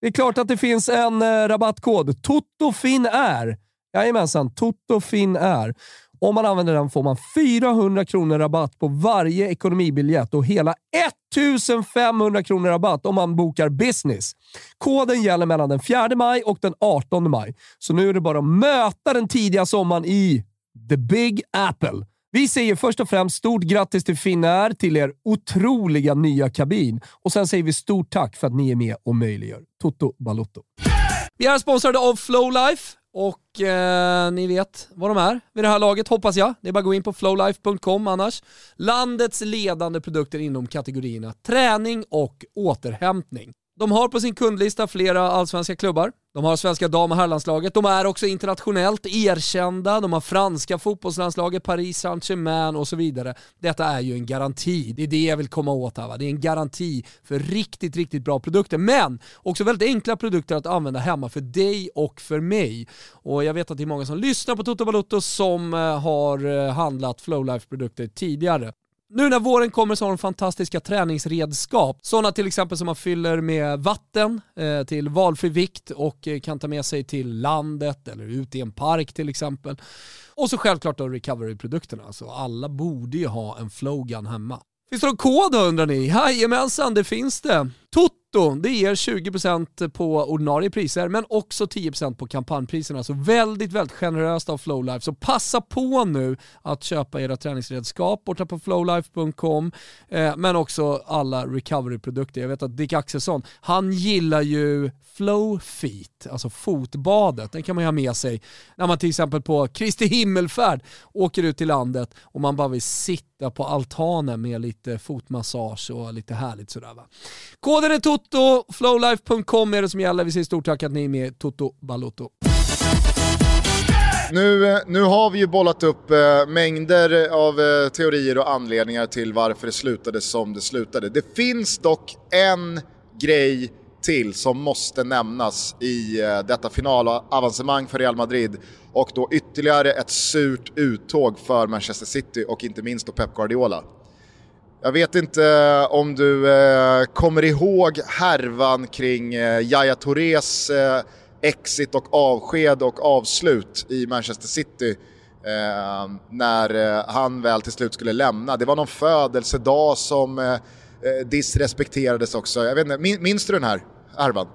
Det är klart att det finns en eh, rabattkod. TOTOFINAIR. Jajamensan, TOTOFINAIR. Om man använder den får man 400 kronor rabatt på varje ekonomibiljett och hela 1500 kronor rabatt om man bokar business. Koden gäller mellan den 4 maj och den 18 maj, så nu är det bara att möta den tidiga sommaren i The Big Apple. Vi säger först och främst stort grattis till Finnair till er otroliga nya kabin och sen säger vi stort tack för att ni är med och möjliggör Toto Balotto. Vi är sponsrade av Flowlife och eh, ni vet vad de är vid det här laget hoppas jag. Det är bara att gå in på flowlife.com annars. Landets ledande produkter inom kategorierna träning och återhämtning. De har på sin kundlista flera allsvenska klubbar. De har svenska dam och herrlandslaget. De är också internationellt erkända. De har franska fotbollslandslaget, Paris Saint-Germain och så vidare. Detta är ju en garanti. Det är det jag vill komma åt här. Va? Det är en garanti för riktigt, riktigt bra produkter. Men också väldigt enkla produkter att använda hemma för dig och för mig. Och jag vet att det är många som lyssnar på Toto Balotto som eh, har eh, handlat Flowlife-produkter tidigare. Nu när våren kommer så har de fantastiska träningsredskap. Sådana till exempel som man fyller med vatten eh, till valfri vikt och eh, kan ta med sig till landet eller ut i en park till exempel. Och så självklart då recovery-produkterna. Alltså alla borde ju ha en flowgun hemma. Finns det någon kod då undrar ni? Jajamensan, det finns det. Toto, det ger 20% på ordinarie priser men också 10% på kampanjpriserna. Så väldigt, väldigt generöst av Flowlife. Så passa på nu att köpa era träningsredskap borta på flowlife.com eh, men också alla recovery-produkter. Jag vet att Dick Axelsson, han gillar ju Flowfeet, alltså fotbadet. Den kan man ju ha med sig när man till exempel på Kristi himmelfärd åker ut till landet och man bara vill sitta på altanen med lite fotmassage och lite härligt sådär va. Koden är TOTO, flowlife.com är det som gäller. Vi säger stort tack att ni är med Toto Balotto. Nu, eh, nu har vi ju bollat upp eh, mängder av eh, teorier och anledningar till varför det slutade som det slutade. Det finns dock en grej till som måste nämnas i eh, detta finalavancemang för Real Madrid och då ytterligare ett surt uttåg för Manchester City och inte minst då Pep Guardiola. Jag vet inte eh, om du eh, kommer ihåg härvan kring eh, Jaya Torres exit och avsked och avslut i Manchester City eh, när eh, han väl till slut skulle lämna. Det var någon födelsedag som eh, disrespekterades också. Jag vet inte, minns du den här härvan?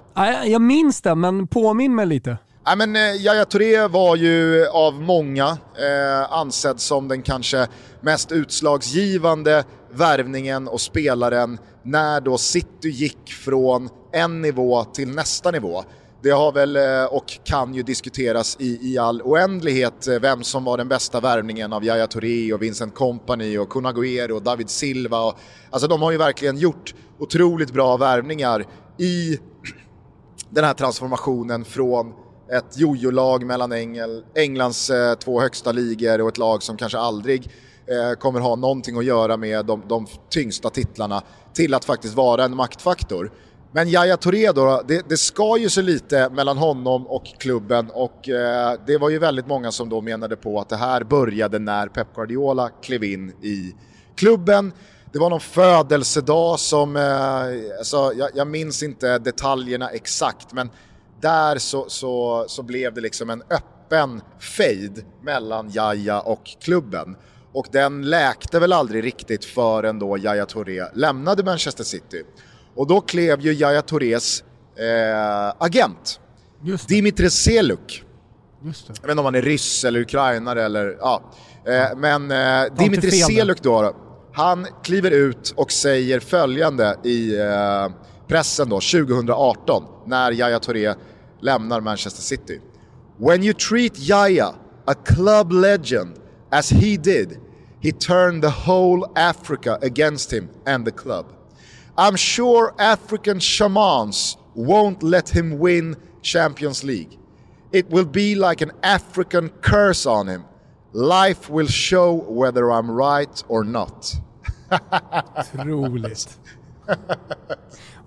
Jag minns den, men påminn mig lite. Ja, men, eh, Yahya Touré var ju eh, av många eh, ansedd som den kanske mest utslagsgivande värvningen och spelaren när då City gick från en nivå till nästa nivå. Det har väl eh, och kan ju diskuteras i, i all oändlighet vem som var den bästa värvningen av Yahya Touré och Vincent Kompany och Kun och David Silva. Och, alltså de har ju verkligen gjort otroligt bra värvningar i den här transformationen från ett jojo-lag mellan Engel, Englands eh, två högsta ligor och ett lag som kanske aldrig eh, kommer ha någonting att göra med de, de tyngsta titlarna till att faktiskt vara en maktfaktor. Men Yahya Touré då, det, det ska ju så lite mellan honom och klubben och eh, det var ju väldigt många som då menade på att det här började när Pep Guardiola klev in i klubben. Det var någon födelsedag som, eh, alltså, jag, jag minns inte detaljerna exakt men där så, så, så blev det liksom en öppen fade mellan Jaja och klubben. Och den läkte väl aldrig riktigt förrän då Jaja Touré lämnade Manchester City. Och då klev ju Jaja Tourés eh, agent, Dimitri Seluk. Jag vet inte om han är ryss eller ukrainare eller ja. Eh, men eh, Dimitri Seluk då, han kliver ut och säger följande i eh, pressen då 2018 när Yahya Touré lämnar Manchester City. When you treat Yaya, a club legend, as he did, he turned the whole Africa against him and the club. I'm sure African shamans won't let him win Champions League. It will be like an African curse on him. Life will show whether I'm right or not. Otroligt.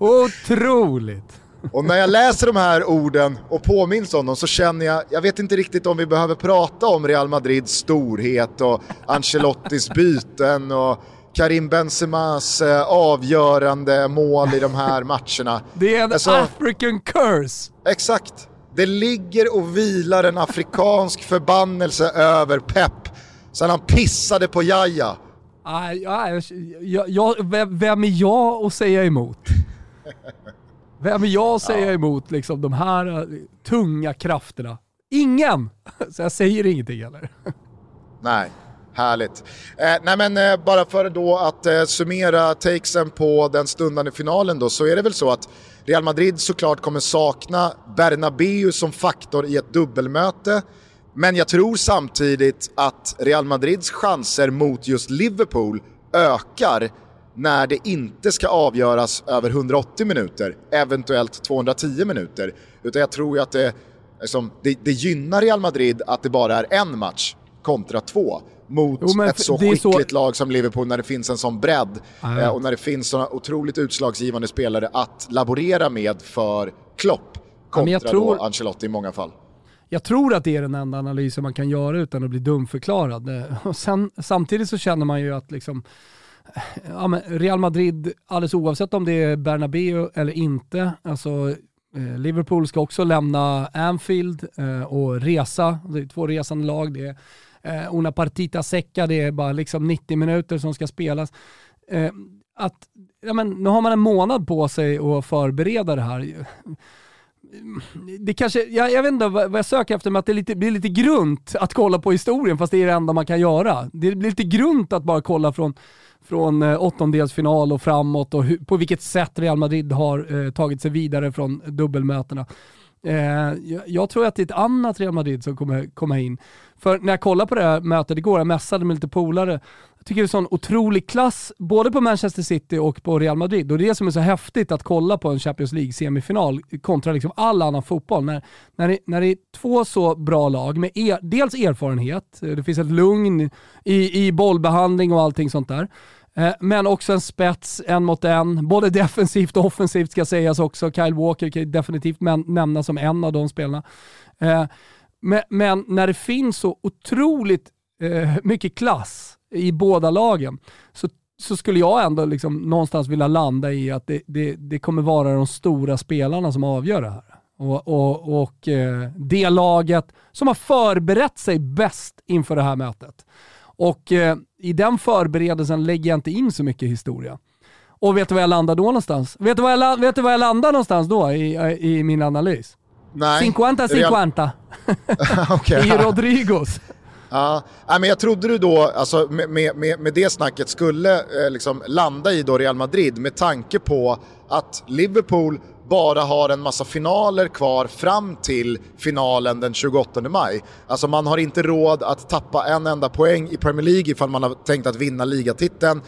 Otroligt. Och när jag läser de här orden och påminns om dem så känner jag, jag vet inte riktigt om vi behöver prata om Real Madrids storhet och Ancelottis byten och Karim Benzemas eh, avgörande mål i de här matcherna. Det är en alltså, African curse. Exakt. Det ligger och vilar en afrikansk förbannelse över Pep sen han pissade på Jaja. Aj, aj, jag, jag, vem är jag att säga emot? Vem är jag att säga ja. emot liksom, de här uh, tunga krafterna? Ingen! Så jag säger ingenting heller. Nej, härligt. Eh, nej men eh, bara för då att eh, summera takesen på den stundande finalen då så är det väl så att Real Madrid såklart kommer sakna Bernabeu som faktor i ett dubbelmöte. Men jag tror samtidigt att Real Madrids chanser mot just Liverpool ökar när det inte ska avgöras över 180 minuter, eventuellt 210 minuter. Utan jag tror ju att det, liksom, det, det gynnar Real Madrid att det bara är en match kontra två mot jo, ett så skickligt så... lag som Liverpool när det finns en sån bredd eh, och när det finns såna otroligt utslagsgivande spelare att laborera med för Klopp kontra ja, tror... då Ancelotti i många fall. Jag tror att det är den enda analysen man kan göra utan att bli dumförklarad. Och sen, samtidigt så känner man ju att liksom, ja, men Real Madrid, alldeles oavsett om det är Bernabéu eller inte, alltså eh, Liverpool ska också lämna Anfield eh, och resa. Det är två resande lag. Det är eh, una partita secca, det är bara liksom 90 minuter som ska spelas. Att, ja, men, nu har man en månad på sig att förbereda det här det kanske, jag, jag vet inte vad, jag söker efter, men att det lite, blir lite grunt att kolla på historien fast det är det enda man kan göra. Det blir lite grunt att bara kolla från, från eh, åttondelsfinal och framåt och hur, på vilket sätt Real Madrid har eh, tagit sig vidare från dubbelmötena. Eh, jag, jag, tror att det är ett annat Real Madrid som kommer komma in. För när jag kollade på det här mötet igår, jag mässade med lite polare, tycker det är sån otrolig klass både på Manchester City och på Real Madrid. Och det är det som är så häftigt att kolla på en Champions League-semifinal kontra liksom all annan fotboll. När, när, det, när det är två så bra lag med er, dels erfarenhet, eh, det finns ett lugn i, i bollbehandling och allting sånt där. Eh, men också en spets, en mot en. Både defensivt och offensivt ska sägas också. Kyle Walker kan definitivt nämnas som en av de spelarna. Eh, men, men när det finns så otroligt eh, mycket klass i båda lagen så, så skulle jag ändå liksom någonstans vilja landa i att det, det, det kommer vara de stora spelarna som avgör det här. Och, och, och eh, det laget som har förberett sig bäst inför det här mötet. Och eh, i den förberedelsen lägger jag inte in så mycket historia. Och vet du var jag landar då någonstans? Vet du var jag, vet du var jag landar någonstans då i, i min analys? Nej. 50-50. okay. I Rodrigos. Ja, men jag trodde du då, alltså, med, med, med det snacket, skulle eh, liksom landa i då Real Madrid med tanke på att Liverpool bara har en massa finaler kvar fram till finalen den 28 maj. Alltså man har inte råd att tappa en enda poäng i Premier League ifall man har tänkt att vinna ligatiteln.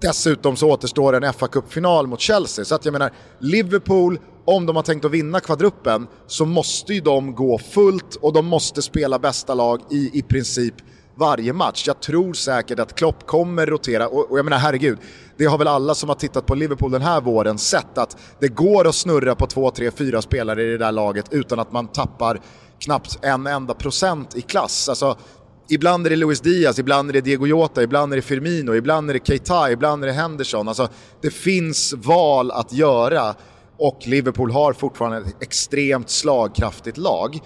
Dessutom så återstår en fa Cup-final mot Chelsea. Så att jag menar, Liverpool, om de har tänkt att vinna kvadruppen, så måste ju de gå fullt och de måste spela bästa lag i i princip varje match. Jag tror säkert att Klopp kommer rotera, och, och jag menar herregud, det har väl alla som har tittat på Liverpool den här våren sett att det går att snurra på två, tre, fyra spelare i det där laget utan att man tappar knappt en enda procent i klass. Alltså, ibland är det Luis Diaz, ibland är det Diego Jota, ibland är det Firmino, ibland är det Keita, ibland är det Henderson. Alltså, det finns val att göra och Liverpool har fortfarande ett extremt slagkraftigt lag.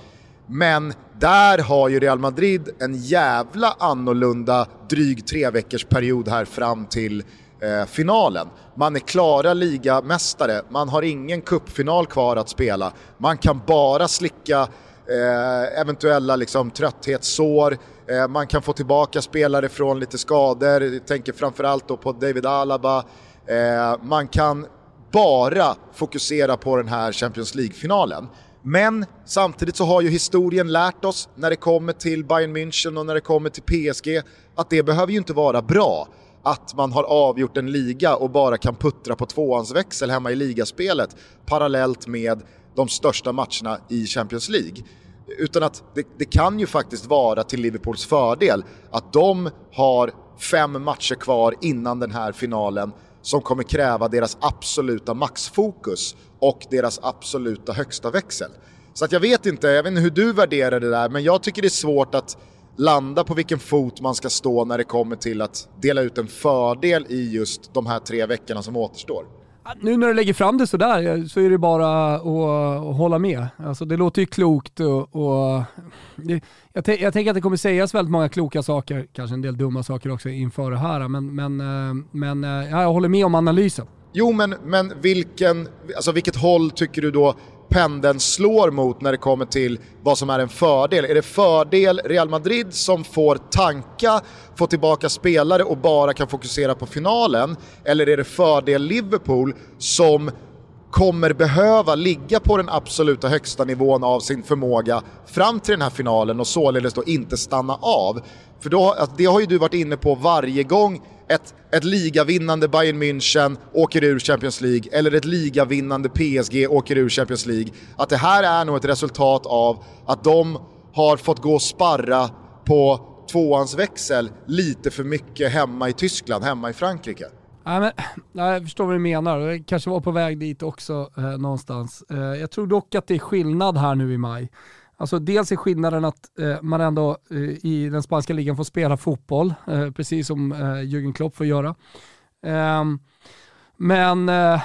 Men där har ju Real Madrid en jävla annorlunda dryg tre veckors period här fram till eh, finalen. Man är klara ligamästare, man har ingen kuppfinal kvar att spela. Man kan bara slicka eh, eventuella liksom, trötthetssår, eh, man kan få tillbaka spelare från lite skador, jag tänker framförallt då på David Alaba. Eh, man kan bara fokusera på den här Champions League-finalen. Men samtidigt så har ju historien lärt oss när det kommer till Bayern München och när det kommer till PSG att det behöver ju inte vara bra att man har avgjort en liga och bara kan puttra på tvåans växel hemma i ligaspelet parallellt med de största matcherna i Champions League. Utan att det, det, kan ju faktiskt vara till Liverpools fördel att de har fem matcher kvar innan den här finalen som kommer kräva deras absoluta maxfokus och deras absoluta högsta växel. Så att jag vet inte, jag vet inte hur du värderar det där, men jag tycker det är svårt att landa på vilken fot man ska stå när det kommer till att dela ut en fördel i just de här tre veckorna som återstår. Nu när du lägger fram det sådär eh, så är det bara att, att hålla med. Alltså det låter ju klokt och, och det, jag, jag, tänker att det kommer sägas väldigt många kloka saker, kanske en del dumma saker också inför det här, men, men, eh, men eh, ja, jag håller med om analysen. Jo, men, men vilken, alltså vilket håll tycker du då pendeln slår mot när det kommer till vad som är en fördel. Är det fördel Real Madrid som får tanka, få tillbaka spelare och bara kan fokusera på finalen? Eller är det fördel Liverpool som kommer behöva ligga på den absoluta högsta nivån av sin förmåga fram till den här finalen och således då inte stanna av. För då, det har ju du varit inne på varje gång ett, ett ligavinnande Bayern München åker ur Champions League eller ett ligavinnande PSG åker ur Champions League. Att det här är nog ett resultat av att de har fått gå och sparra på tvåans växel lite för mycket hemma i Tyskland, hemma i Frankrike. Nej, men, nej, jag förstår vad du menar. Jag kanske var på väg dit också eh, någonstans. Eh, jag tror dock att det är skillnad här nu i maj. Alltså dels är skillnaden att eh, man ändå eh, i den spanska ligan får spela fotboll, eh, precis som eh, Jürgen Klopp får göra. Ehm, men eh,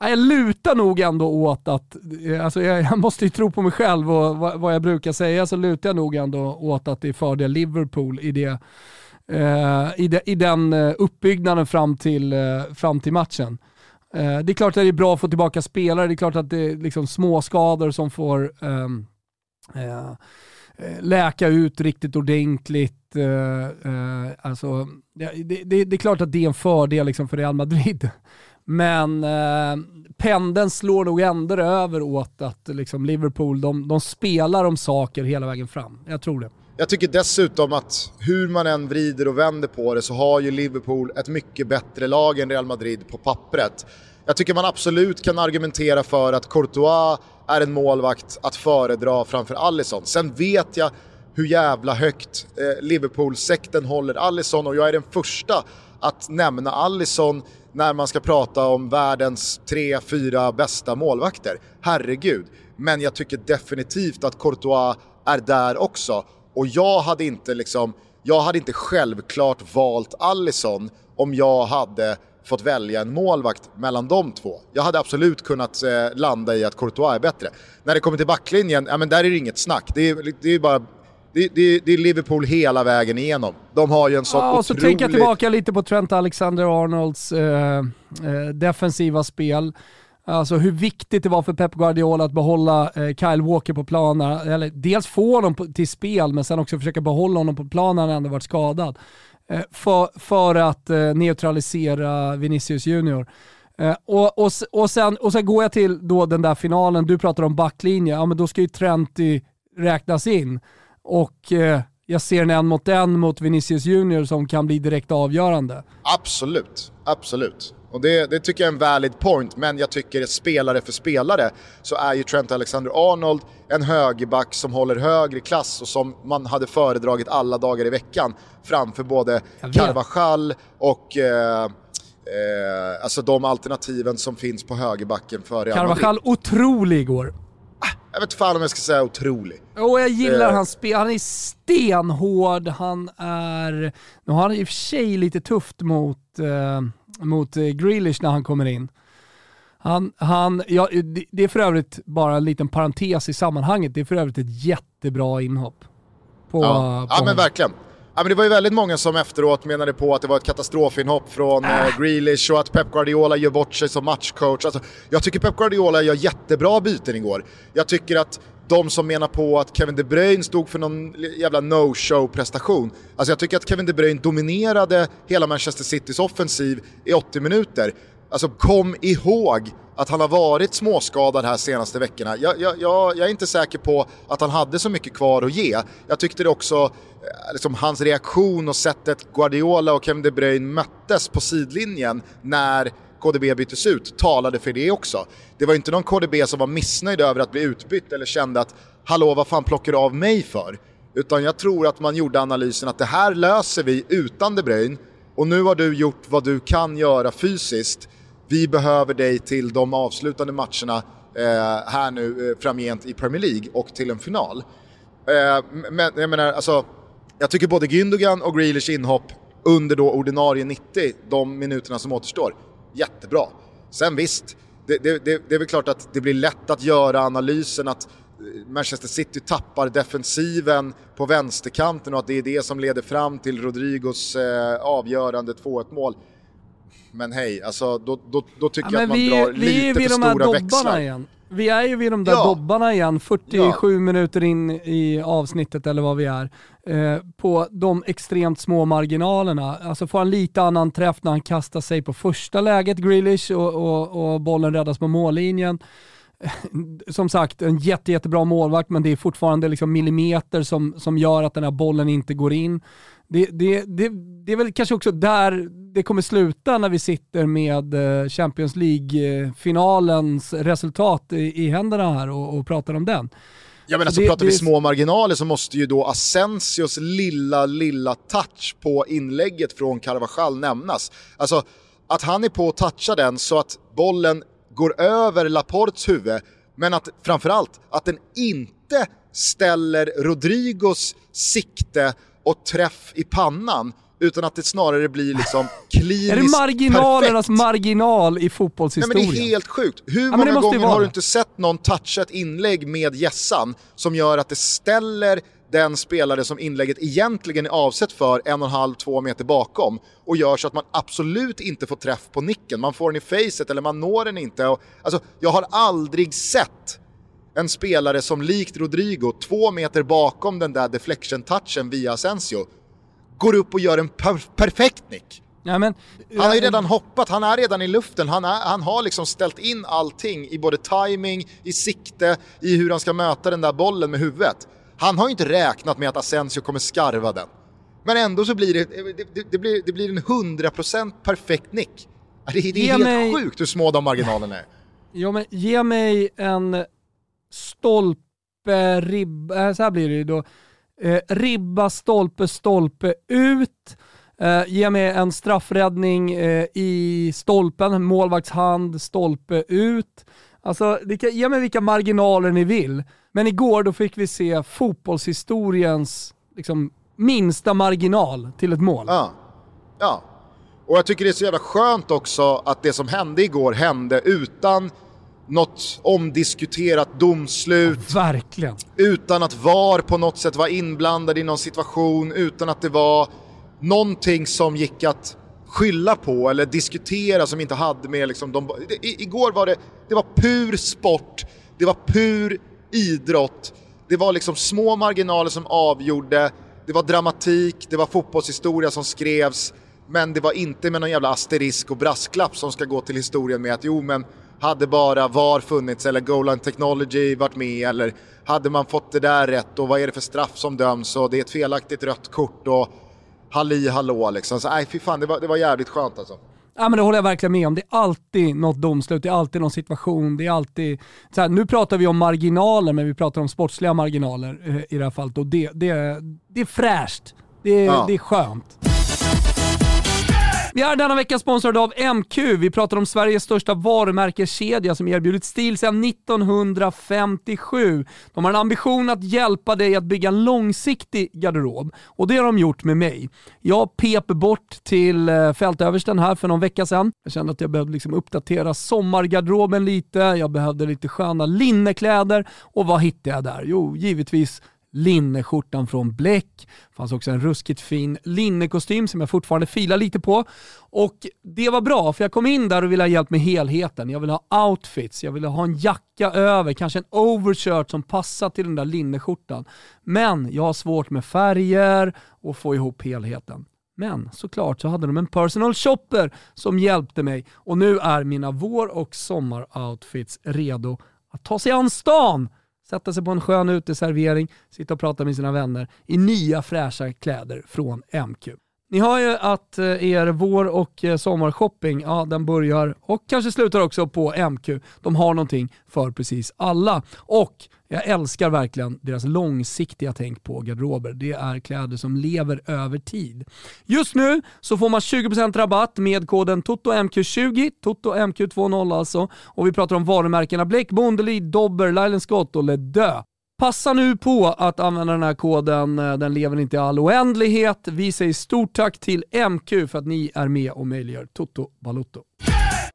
jag lutar nog ändå åt att, eh, alltså jag, jag, måste ju tro på mig själv och vad, vad, jag brukar säga så lutar jag nog ändå åt att det är fördel Liverpool i, det, eh, i, de, i den eh, uppbyggnaden fram till, fram till matchen. det är klart att det är bra att få tillbaka spelare, det är klart att det är liksom småskador som får um, Eh, eh, läka ut riktigt ordentligt. Eh, alltså, det, det, det, är klart att det är en fördel liksom för Real Madrid. Men eh, pendeln slår nog ändå över åt att liksom, Liverpool, de, de spelar om saker hela vägen fram. Jag tror det. Jag tycker dessutom att hur man än vrider och vänder på det så har ju Liverpool ett mycket bättre lag än Real Madrid på pappret. Jag tycker man absolut kan argumentera för att Courtois är en målvakt att föredra framför Alisson. Sen vet jag hur jävla högt eh, Liverpool-sekten håller Alisson och jag är den första att nämna Alisson när man ska prata om världens tre, fyra bästa målvakter. Herregud. Men jag tycker definitivt att Courtois är där också. Och jag hade inte liksom, jag hade inte självklart valt Alisson om jag hade fått välja en målvakt mellan de två. Jag hade absolut kunnat eh, landa i att Courtois är bättre. När det kommer till backlinjen, ja men där är det inget snack. Det är, det är bara det, det, det, är Liverpool hela vägen igenom. De har ju en sån ja, och så tänker jag tillbaka lite på Trent Alexander-Arnolds eh, eh, defensiva spel. Alltså hur viktigt det var för Pep Guardiola att behålla eh, Kyle Walker på planen. Eller dels få honom på, till spel, men sen också försöka behålla honom på planen när han ändå varit skadad. Eh, för, för att eh, neutralisera Vinicius Junior. Eh, och, och, och, sen, och sen går jag till då den där finalen, du pratar om backlinje, ja men då ska ju Trenti räknas in och eh, jag ser en en mot en mot Vinicius Junior som kan bli direkt avgörande. Absolut, absolut. Och det, det, tycker jag är en valid point, men jag tycker spelare för spelare så är ju Trent Alexander-Arnold en högerback som håller högre klass och som man hade föredragit alla dagar i veckan framför både Carvajal och eh, eh, alltså de alternativen som finns på högerbacken för Real Carvajal otrolig igår. Jag vet fan om jag ska säga otrolig. Och jag gillar uh, hans spel. Han är stenhård, han är... Nu har han i och för sig lite tufft mot, uh, mot uh, Grealish när han kommer in. Han, han, ja, det är för övrigt bara en liten parentes i sammanhanget. Det är för övrigt ett jättebra inhopp. På, ja, på ja men verkligen. Ja, men det var ju väldigt många som efteråt menade på att det var ett katastrofinhopp från äh. eh, Grealish och att Pep Guardiola gör bort sig som matchcoach. Alltså, jag tycker Pep Guardiola gör jättebra byten igår. Jag tycker att de som menar på att Kevin De Bruyne stod för någon jävla no-show-prestation. Alltså jag tycker att Kevin De Bruyne dominerade hela Manchester Citys offensiv i 80 minuter. Alltså kom ihåg att han har varit småskadad här senaste veckorna. Jag, jag, jag, jag, är inte säker på att han hade så mycket kvar att ge. Jag tyckte det också, eh, liksom hans reaktion och sättet Guardiola och Kevin De Bruyne möttes på sidlinjen när KDB byttes ut talade för det också. Det var inte någon KDB som var missnöjd över att bli utbytt eller kände att “Hallå, vad fan plockar du av mig för?” Utan jag tror att man gjorde analysen att det här löser vi utan De Bruyne och nu har du gjort vad du kan göra fysiskt vi behöver dig till de avslutande matcherna eh, här nu eh, framgent i Premier League och till en final. Eh, men jag menar, alltså, jag tycker både Gündogan och Grealish inhopp under då ordinarie 90, de minuterna som återstår, jättebra. Sen visst, det, det, det, det är väl klart att det blir lätt att göra analysen att eh, Manchester City tappar defensiven på vänsterkanten och att det är det som leder fram till Rodrigos eh, avgörande 2-1 mål. Men hej, alltså då, då, då tycker ja, jag att man vi, drar vi lite för stora växlar. Igen. Vi är ju vid de där ja. dobbarna igen, 47 ja. minuter in i avsnittet eller vad vi är. Eh, på de extremt små marginalerna. Alltså får han lite annan träff när han kastar sig på första läget, Grealish, och, och, och bollen räddas på mållinjen som sagt, en jätte, jättebra målvakt, men det är fortfarande liksom millimeter som, som gör att den här bollen inte går in det, det, det, det är väl kanske också där det kommer sluta när vi sitter med eh, Champions League-finalens resultat i, i händerna här och, och pratar om den. Ja men alltså det, pratar vi små marginaler så måste ju då Asensios lilla, lilla touch på inlägget från Carvajal nämnas. Alltså att han är på att toucha den så att bollen går över Laports huvud, men att framförallt att den inte ställer Rodrigos sikte och träff i pannan utan att det snarare blir liksom kliniskt Är det marginalernas perfekt. marginal i Nej, fotbollshistorien? men det är helt sjukt. Hur det många gånger har du inte sett någon toucha ett inlägg med gässan som gör att det ställer den spelare som inlägget egentligen är avsett för en och en halv, två meter bakom och gör så att man absolut inte får träff på nicken. Man får den i facet eller man når den inte. Alltså, jag har aldrig sett en spelare som likt Rodrigo, två meter bakom den där deflection-touchen via Asensio, går upp och gör en per- perfekt nick. Ja, men, Han har ju redan hoppat, han är redan i luften, han, är, han har liksom ställt in allting i både timing, i sikte, i hur han ska möta den där bollen med huvudet. Han har ju inte räknat med att Asensio kommer skarva den. Men ändå så blir det, det, det, det blir, det blir en 100% perfekt nick. Det är, det är helt mig- sjukt hur små de marginalerna är. Ja, men ge mig en stolpe, ribba, eh, så här blir det ju då. Eh, ribba, stolpe, stolpe ut. Eh, ge mig en straffräddning eh, i stolpen, målvaktshand, stolpe ut. Alltså, det kan, ge mig vilka marginaler ni vill. Men igår då fick vi se fotbollshistoriens liksom, minsta marginal till ett mål. Ja. ja. Och jag tycker det är så jävla skönt också att det som hände igår hände utan något omdiskuterat domslut, Verkligen. utan att VAR på något sätt var inblandad i någon situation, utan att det var någonting som gick att skylla på eller diskutera som inte hade med liksom de... I, igår var det, det var pur sport, det var pur idrott, det var liksom små marginaler som avgjorde, det var dramatik, det var fotbollshistoria som skrevs, men det var inte med någon jävla asterisk och brasklapp som ska gå till historien med att jo men hade bara VAR funnits eller goal line technology varit med eller hade man fått det där rätt och vad är det för straff som döms och det är ett felaktigt rött kort och halli hallå liksom. Så nej fy fan det var, det var jävligt skönt alltså. Ja men det håller jag verkligen med om. Det är alltid något domslut, det är alltid någon situation, det är alltid... Så här, nu pratar vi om marginaler, men vi pratar om sportsliga marginaler eh, i det här fallet och det, det, det är fräscht. Det Ja. det är skönt. Vi är denna vecka sponsrade av MQ. Vi pratar om Sveriges största varumärkeskedja som erbjudit stil sedan 1957. De har en ambition att hjälpa dig att bygga en långsiktig garderob och det har de gjort med mig. Jag pep bort till eh, fältöversten här för någon vecka sedan. Jag kände att jag behövde liksom uppdatera sommargarderoben lite, jag behövde lite sköna linnekläder och vad hittade jag där? Jo, givetvis linneskjortan från Bleck. Det fanns också en ruskigt fin linnekostym som jag fortfarande filar lite på. Och det var bra för jag kom in där och ville ha hjälp med helheten. Jag ville ha outfits, jag ville ha en jacka över, kanske en overshirt som passar till den där linneskjortan. Men jag har svårt med färger och få ihop helheten. Men såklart så hade de en personal shopper som hjälpte mig och nu är mina vår och sommaroutfits redo att ta sig an stan sätta sig på en skön uteservering, sitta och prata med sina vänner i nya fräscha kläder från MQ. Ni hör ju att eh, er vår och eh, sommarshopping, ja den börjar och kanske slutar också på MQ. De har någonting för precis alla. Och jag älskar verkligen deras långsiktiga tänk på garderober. Det är kläder som lever över tid. Just nu så får man 20% rabatt med koden TOTOMQ20, TOTOMQ20 alltså. Och vi pratar om varumärkena Bleck, Bondelid, Dobber, Lylan Scott och Ledö. Passa nu på att använda den här koden, eh, den lever inte i all oändlighet. Vi säger stort tack till MQ för att ni är med och möjliggör Toto Balotto.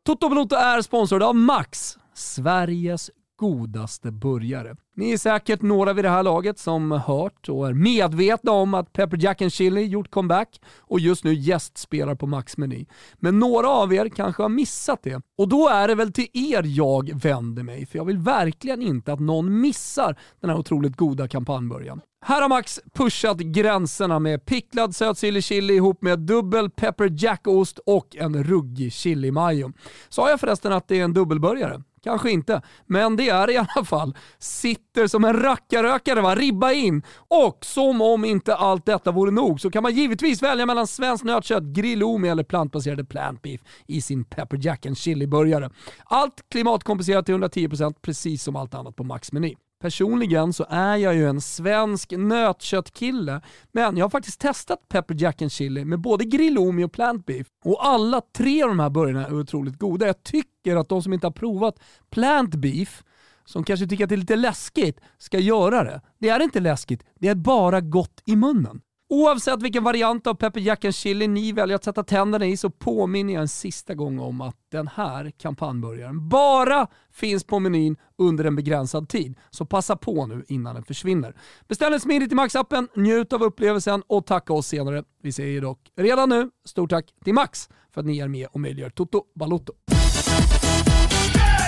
Toto Balotto är sponsrad av Max, Sveriges godaste burgare. Ni är säkert några vid det här laget som hört och är medvetna om att Pepper Jack and Chili gjort comeback och just nu gästspelar på Max-meny. Men några av er kanske har missat det. Och då är det väl till er jag vänder mig, för jag vill verkligen inte att någon missar den här otroligt goda kampanjbörjan. Här har Max pushat gränserna med picklad sötsillig chili ihop med dubbel pepper Jack-ost och en ruggig chili mayo. Sa jag förresten att det är en dubbelburgare? Kanske inte, men det är i alla fall. Sitter som en rackarrökare va, ribba in. Och som om inte allt detta vore nog så kan man givetvis välja mellan svenskt nötkött, grillomi eller plantbaserade plant beef i sin pepper jack and chili-burgare. Allt klimatkompenserat till 110% precis som allt annat på Max-meny. Personligen så är jag ju en svensk nötköttkille, men jag har faktiskt testat pepper jack and chili med både grillomi och plant beef. Och alla tre av de här burgarna är otroligt goda. Jag tycker att de som inte har provat plant beef, som kanske tycker att det är lite läskigt, ska göra det. Det är inte läskigt, det är bara gott i munnen. Oavsett vilken variant av pepper jack and chili ni väljer att sätta tänderna i så påminner jag en sista gång om att den här kampanjburgaren bara finns på menyn under en begränsad tid. Så passa på nu innan den försvinner. Beställ en smidigt i Max-appen, njut av upplevelsen och tacka oss senare. Vi säger dock redan nu stort tack till Max för att ni är med och möjliggör Toto Balotto.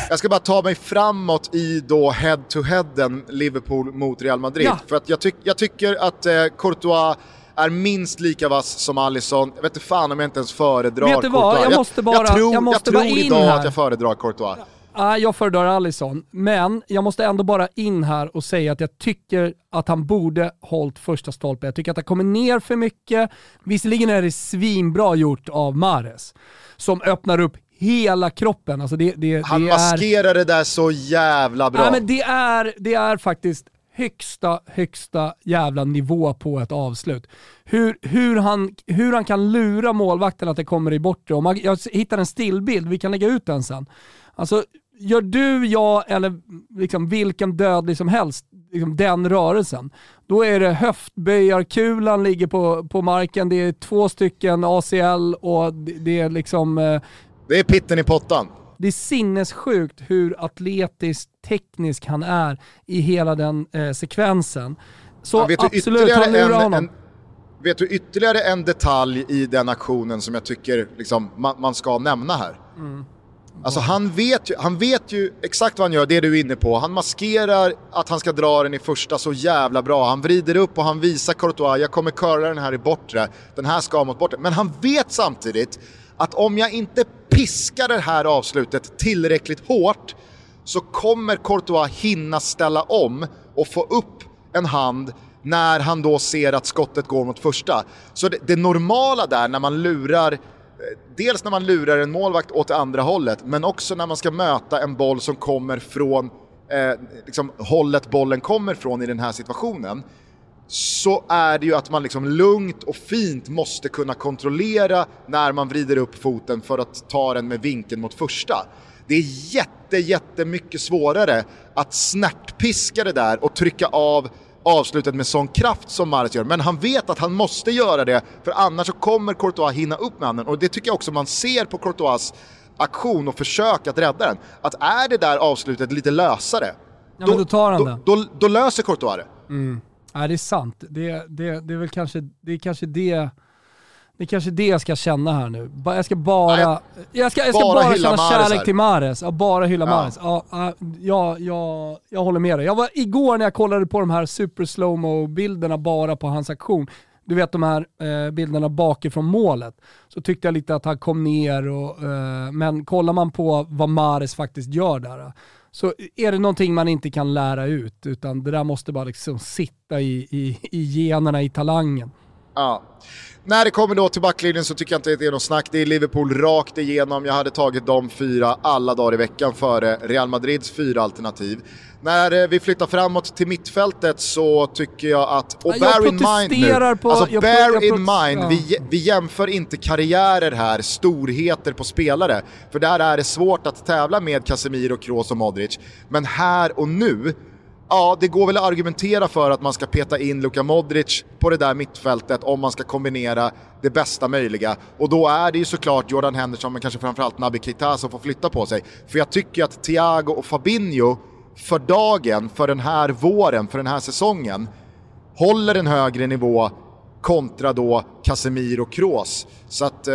Jag ska bara ta mig framåt i då head-to-headen Liverpool mot Real Madrid. Ja. För att jag, tyck, jag tycker att eh, Courtois är minst lika vass som Alisson. Jag vet inte fan om jag inte ens föredrar du vad? Courtois. Jag måste bara- jag tror, jag måste jag tror idag här. att jag föredrar Courtois. Ah, jag föredrar Alisson, men jag måste ändå bara in här och säga att jag tycker att han borde hållit första stolpen. Jag tycker att han kommer ner för mycket. Visserligen är det svinbra gjort av Mares, som öppnar upp hela kroppen. Alltså det, det, Han det är... maskerar det där så jävla bra. Ja, men det, är, det är faktiskt högsta, högsta jävla nivå på ett avslut. Hur, hur, han, hur han kan lura målvakten att det kommer i bortre. Man, jag hittar en stillbild, vi kan lägga ut den sen. Alltså, gör du, jag eller liksom vilken dödlig som helst liksom den rörelsen, då är det höftböjarkulan ligger på, på marken, det är två stycken ACL och det, det är liksom eh, Det är pitten i pottan. det är sinnessjukt hur atletiskt teknisk han är i hela den eh, sekvensen. Så Ja, absolut, han lurar en, honom. en, vet du ytterligare en detalj i den aktionen som jag tycker liksom, man, man ska nämna här? Mm. Alltså han vet, ju, han vet ju exakt vad han gör, det du är inne på. Han maskerar att han ska dra den i första så jävla bra. Han vrider upp och han visar Courtois, jag kommer curla den här i bortre. Den här ska mot bortre. Men han vet samtidigt att om jag inte piskar det här avslutet tillräckligt hårt så kommer Courtois hinna ställa om och få upp en hand när han då ser att skottet går mot första. Så det, det normala där när man lurar eh, Dels när man lurar en målvakt åt det andra hållet, men också när man ska möta en boll som kommer från eh, liksom hållet bollen kommer från i den här situationen så är det ju att man liksom lugnt och fint måste kunna kontrollera när man vrider upp foten för att ta den med vinkeln mot första. Det är jätte, jättemycket svårare att snärtpiska det där och trycka av avslutet med sån kraft som Mares gör. Men han vet att han måste göra det, för annars så kommer Courtois hinna upp med handen. Och det tycker jag också man ser på Courtois aktion och försök att rädda den. Att är det där avslutet lite lösare, Ja, då då. Då, då löser Courtois det. Nej, det är sant. Det, det, det är väl kanske det, är kanske det det är kanske det jag ska känna här nu. Jag ska bara, Nej, jag ska, jag ska bara bara, känna kärlek till Mares. Ja, bara hylla Ja. Mares. Ja, ja, ja, ja, jag håller med dig. Jag var, igår när jag kollade på de här super slowmo bilderna bara på hans aktion, du vet de här eh, bilderna bakifrån målet, så tyckte jag lite att han kom ner och, eh, men kollar man på vad Mares faktiskt gör där, så är det någonting man inte kan lära ut, utan det där måste bara liksom sitta i, i, i generna, i talangen. Ja. När det kommer då till backlinjen så tycker jag inte att det är något snack. Det är Liverpool rakt igenom. Jag hade tagit de fyra alla dagar i veckan före Real Madrids fyra alternativ. När eh, vi flyttar framåt till mittfältet så tycker jag att, och Jag bear in mind nu, på- alltså jag bear jag in mind, ja. vi, vi jämför inte karriärer här, storheter på spelare. För där är det svårt att tävla med Casemiro, Kroos och Modric. Men här och nu, Ja, det går väl att argumentera för att man ska peta in Luka Modric på det där mittfältet om man ska kombinera det bästa möjliga. Och då är det ju såklart Jordan Henderson, men kanske framförallt Naby Keita som får flytta på sig. För jag tycker att Thiago och Fabinho för dagen, för den här våren, för den här säsongen, håller en högre nivå kontra då Casemiro och Kroos. Så att eh,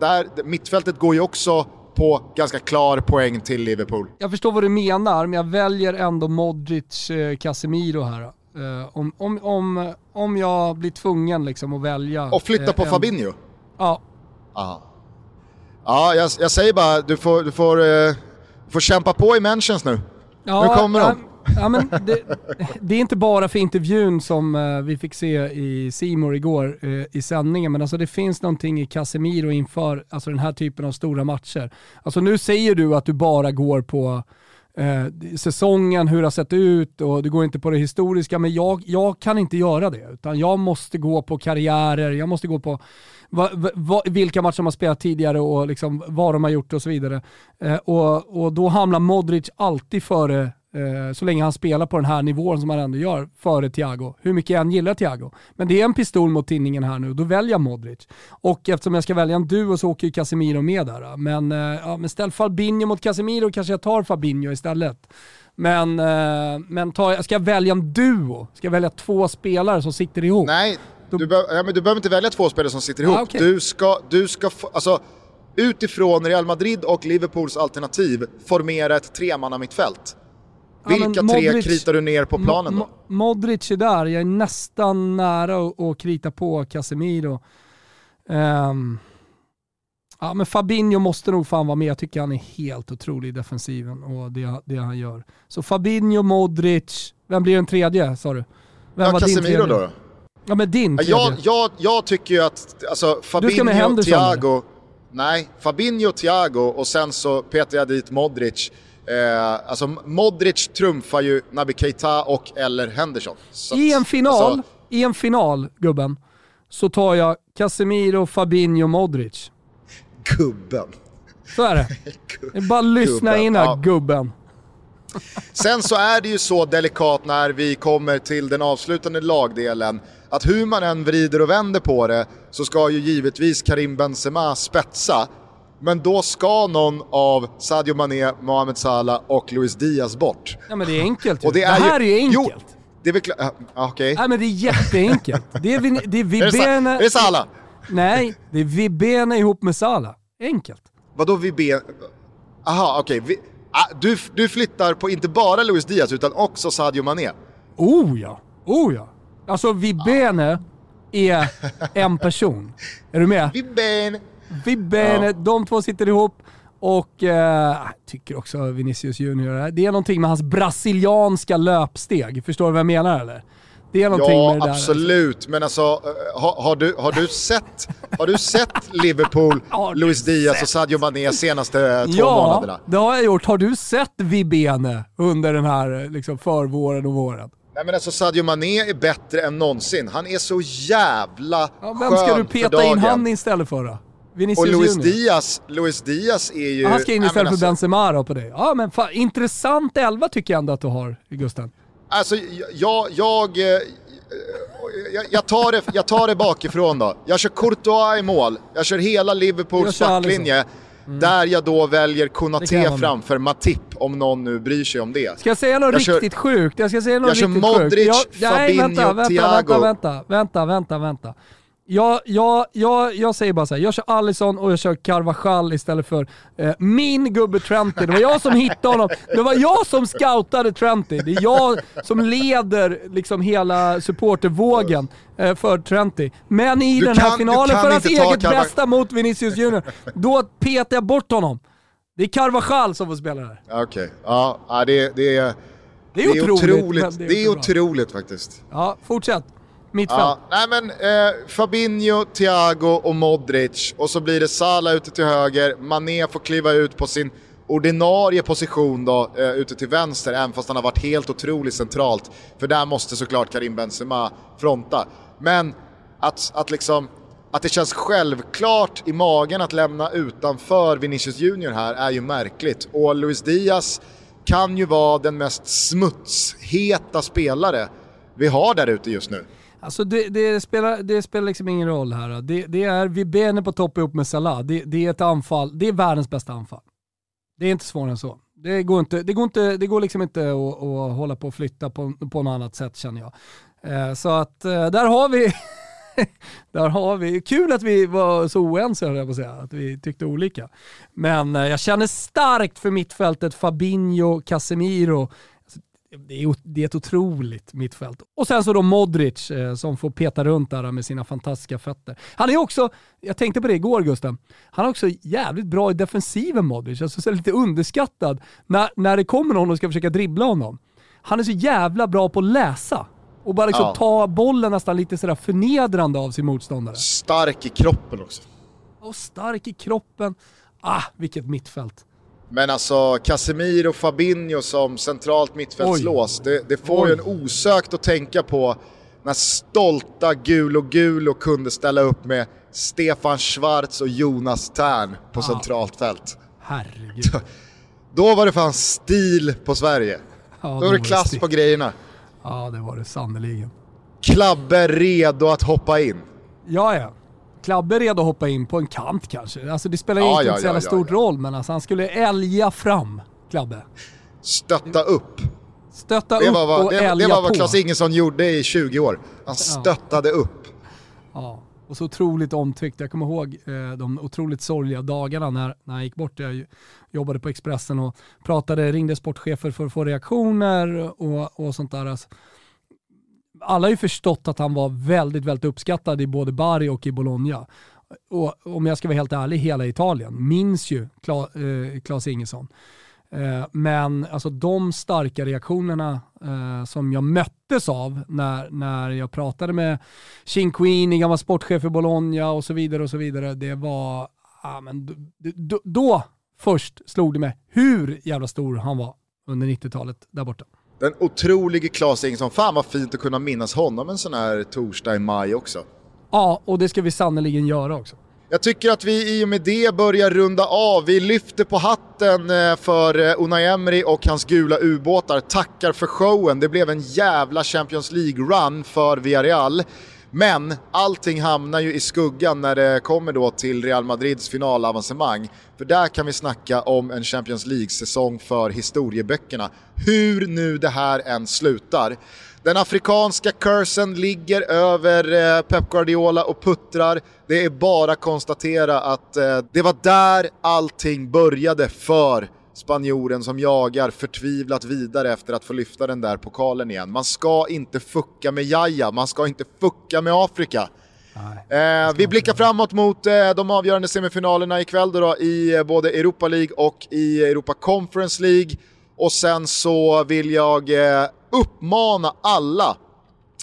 där, mittfältet går ju också på ganska klar poäng till Liverpool. Jag förstår vad du menar, men jag väljer ändå Modric, eh, Casemiro här. Eh, om, om, om, om jag blir tvungen liksom att välja. Och flytta eh, på en- Fabinho. Ja, Ja, ja jag, jag säger bara, du får, du, får, eh, får kämpa på i mentions nu. Ja, Nu kommer ja, de. Ja, men det, det är inte bara för intervjun som eh, vi fick se i Simor igår eh, i sändningen, men alltså det finns någonting i Casemiro inför alltså den här typen av stora matcher. Alltså nu säger du att du bara går på eh, säsongen, hur det har sett ut och du går inte på det historiska, men jag, jag kan inte göra det. Utan jag måste gå på karriärer, jag måste gå på va, va, vilka matcher de har spelat tidigare och liksom vad de har gjort och så vidare. Eh, och, och då hamnar Modric alltid före Eh, så länge han spelar på den här nivån som han ändå gör före Thiago. Hur mycket jag än gillar Thiago. Men det är en pistol mot tinningen här nu, då väljer jag Modric. Och eftersom jag ska välja en duo så åker ju Casemiro med där. Men, eh, ja, men ställ Fabinho mot Casemiro kanske jag tar Fabinho istället. Men, eh, men ta, ska jag välja en duo? Ska jag välja två spelare som sitter ihop? Nej, du, be ja, men du behöver inte välja två spelare som sitter ihop. Ah, okay. Du ska, du ska alltså, utifrån Real Madrid och Liverpools alternativ formera ett tremannamittfält. Vilka ja, Modric, tre kritar du ner på planen då? Modric är där, jag är nästan nära att krita på Casemiro. Um, ja, men Fabinho måste nog fan vara med, jag tycker han är helt otrolig i defensiven och det, det han gör. Så Fabinho, Modric, vem blir den tredje sa du? Vem ja, var Casemiro din då? Ja men din tredje. Jag, jag, jag tycker ju att alltså, Fabinho, Thiago, nej, Fabinho, Thiago och sen så petar jag dit Modric. Eh, alltså Modric trumfar ju Naby Keita och eller Henderson. Så I en final, alltså, i en final gubben, så tar jag Casemiro, Fabinho, Modric. Gubben. Så är det. är bara lyssna gubben. in här, ja. gubben. Sen så är det ju så delikat när vi kommer till den avslutande lagdelen att hur man än vrider och vänder på det så ska ju givetvis Karim Benzema spetsa. Men då ska någon av Sadio Mané, Mohamed Salah och Luis Diaz bort. Ja men det är enkelt och det, är det här ju, är enkelt. Jo, det är väl klart, okej. Okay. Nej men det är jätteenkelt. Det är, vi, det är Vibene... Är det Salah? Nej, det är Vibene ihop med Salah. Enkelt. Vadå Vibene? Aha, okej. Okay. Ah, du, du flyttar på inte bara Luis Diaz utan också Sadio Mané. Oh ja, oh ja. Alltså Vibene är en person. Är du med? Vibene. Vibene, ja. de två sitter ihop. Och eh, tycker också Vinicius Junior, det är någonting med hans brasilianska löpsteg. Förstår du vad jag menar eller? Det är någonting ja, med det absolut. Där. Men alltså, eh, har, har, du, har, du sett, har du sett Liverpool, Luis Diaz sett? och Sadio Mané senaste två ja, månaderna? Ja, det har jag gjort. Har du sett Vibene under den här liksom, förvåren och våren? Nej men alltså Sadio Mané är bättre än någonsin. Han är så jävla ja, Vem ska du peta in han istället för då? Vinicius och Luis Diaz, Luis Diaz är ju... Han ska in istället alltså, för Benzema då på det. Ja men fan, intressant elva tycker jag ändå att du har, Gusten. Alltså jag, jag, eh, jag, jag, tar det, jag tar det bakifrån då. Jag kör Courtois i mål, jag kör hela Liverpools backlinje. Mm. Där jag då väljer Konaté framför Matip, om någon nu bryr sig om det. Ska jag säga något jag riktigt kör, sjukt? Jag ska säga något jag riktigt kör Modric, sjukt. Jag, Fabinho, nej, vänta, vänta, Thiago. Vänta, vänta, vänta, vänta. Jag, jag, jag, jag säger bara så här, jag kör Allison och jag kör Carvajal istället för eh, min gubbe Trenty. Det var jag som hittade honom. Det var jag som scoutade Trenty. Det är jag som leder liksom hela supportervågen eh, för Trenty. Men i du den här kan, finalen för hans eget bästa mot Vinicius Junior, då petar jag bort honom. Det är Carvajal som får spela där. Okej, okay. ja det, det, är... Det är, det är otroligt. otroligt. Det är, det är otroligt faktiskt. Ja, fortsätt. Mittfält. Ja, nej men eh, Fabinho, Thiago och Modric och så blir det Salah ute till höger, Mané får kliva ut på sin ordinarie position då, eh, ute till vänster, även fast han har varit helt otroligt centralt. För där måste såklart Karim Benzema fronta. Men att, att liksom att det känns självklart i magen att lämna utanför Vinicius Junior här är ju märkligt. Och Luis Diaz kan ju vara den mest smutsheta spelare vi har där ute just nu. Alltså det, det, spelar, det spelar liksom ingen roll här. Det, det är Vibene på topp ihop med Salah. Det, det, är ett anfall, det är världens bästa anfall. Det är inte svårare än så. Det går, inte, det går, inte, det går liksom inte att, att hålla på och flytta på, på något annat sätt känner jag. Eh, så att eh, där har vi där har vi, kul att vi var så oense höll jag på att säga, att vi tyckte olika. Men eh, jag känner starkt för mittfältet Fabinho, Casemiro, det är, det är ett otroligt mittfält. Och sen så då Modric eh, som får peta runt där med sina fantastiska fötter. Han är också, jag tänkte på det igår Gusten, han är också jävligt bra i defensiven Modric, alltså så lite underskattad när, när det kommer någon och ska försöka dribbla honom. Han är så jävla bra på att läsa och bara liksom ja. ta bollen nästan lite sådär förnedrande av sin motståndare. Stark i kroppen också. Och stark i kroppen. Ah, vilket mittfält. Men alltså Casemiro och Fabinho som centralt mittfältslås, det, det, får Oj. ju en osökt att tänka på när stolta Gulo Gulo kunde ställa upp med Stefan Schwarz och Jonas Tern på ja. centralt fält. Herregud. Då var det fan stil på Sverige. Ja, Då är det klass stick. på grejerna. Ja, det var det sannerligen. Klabbe redo att hoppa in. Ja, ja. Klabbe är redo att hoppa in på en kant kanske. Alltså det spelar Ja, egentligen ja, inte så jävla ja, stor roll, men alltså, han skulle älga fram Klabbe. Stötta upp. Stötta Det upp var vad, och det, älga det var vad på. Klas Ingesson gjorde i 20 år. Han stöttade upp. Ja, och så otroligt omtyckt. Jag kommer ihåg eh, de otroligt sorgliga dagarna när, när han gick bort. Jag jobbade på Expressen och pratade, ringde sportchefer för att få reaktioner och, och sånt där. Alltså, alla har ju förstått att han var väldigt, väldigt uppskattad i både Bari och i Bologna. Och om jag ska vara helt ärlig, hela Italien minns ju Kla, eh, Klas Ingesson. Eh, men alltså de starka reaktionerna eh, som jag möttes av när, när jag pratade med Cinquini, gammal sportchef i Bologna och så vidare och så vidare. Det var, ja, men då, då först slog det mig hur jävla stor han var under 90-talet där borta. Den otrolige Klas Ingesson. Fan vad fint att kunna minnas honom en sån här torsdag i maj också. Ja, och det ska vi sannerligen göra också. Jag tycker att vi i och med det börjar runda av. Vi lyfter på hatten eh, för eh, Unai Emery och hans gula ubåtar. Tackar för showen. Det blev en jävla Champions League-run för Villarreal. Men allting hamnar ju i skuggan när det kommer då till Real Madrids finalavancemang. För där kan vi snacka om en Champions League-säsong för historieböckerna. Hur nu det här än slutar. Den afrikanska cursen ligger över eh, Pep Guardiola och puttrar. Det är bara att konstatera att eh, det var där allting började för spanjoren som jagar förtvivlat vidare efter att få lyfta den där pokalen igen. Man ska inte fucka med Jaja, man ska inte fucka med Afrika. Eh, vi blickar framåt mot eh, de avgörande semifinalerna ikväll då, då i eh, både Europa League och i Europa Conference League. Och sen så vill jag eh, uppmana alla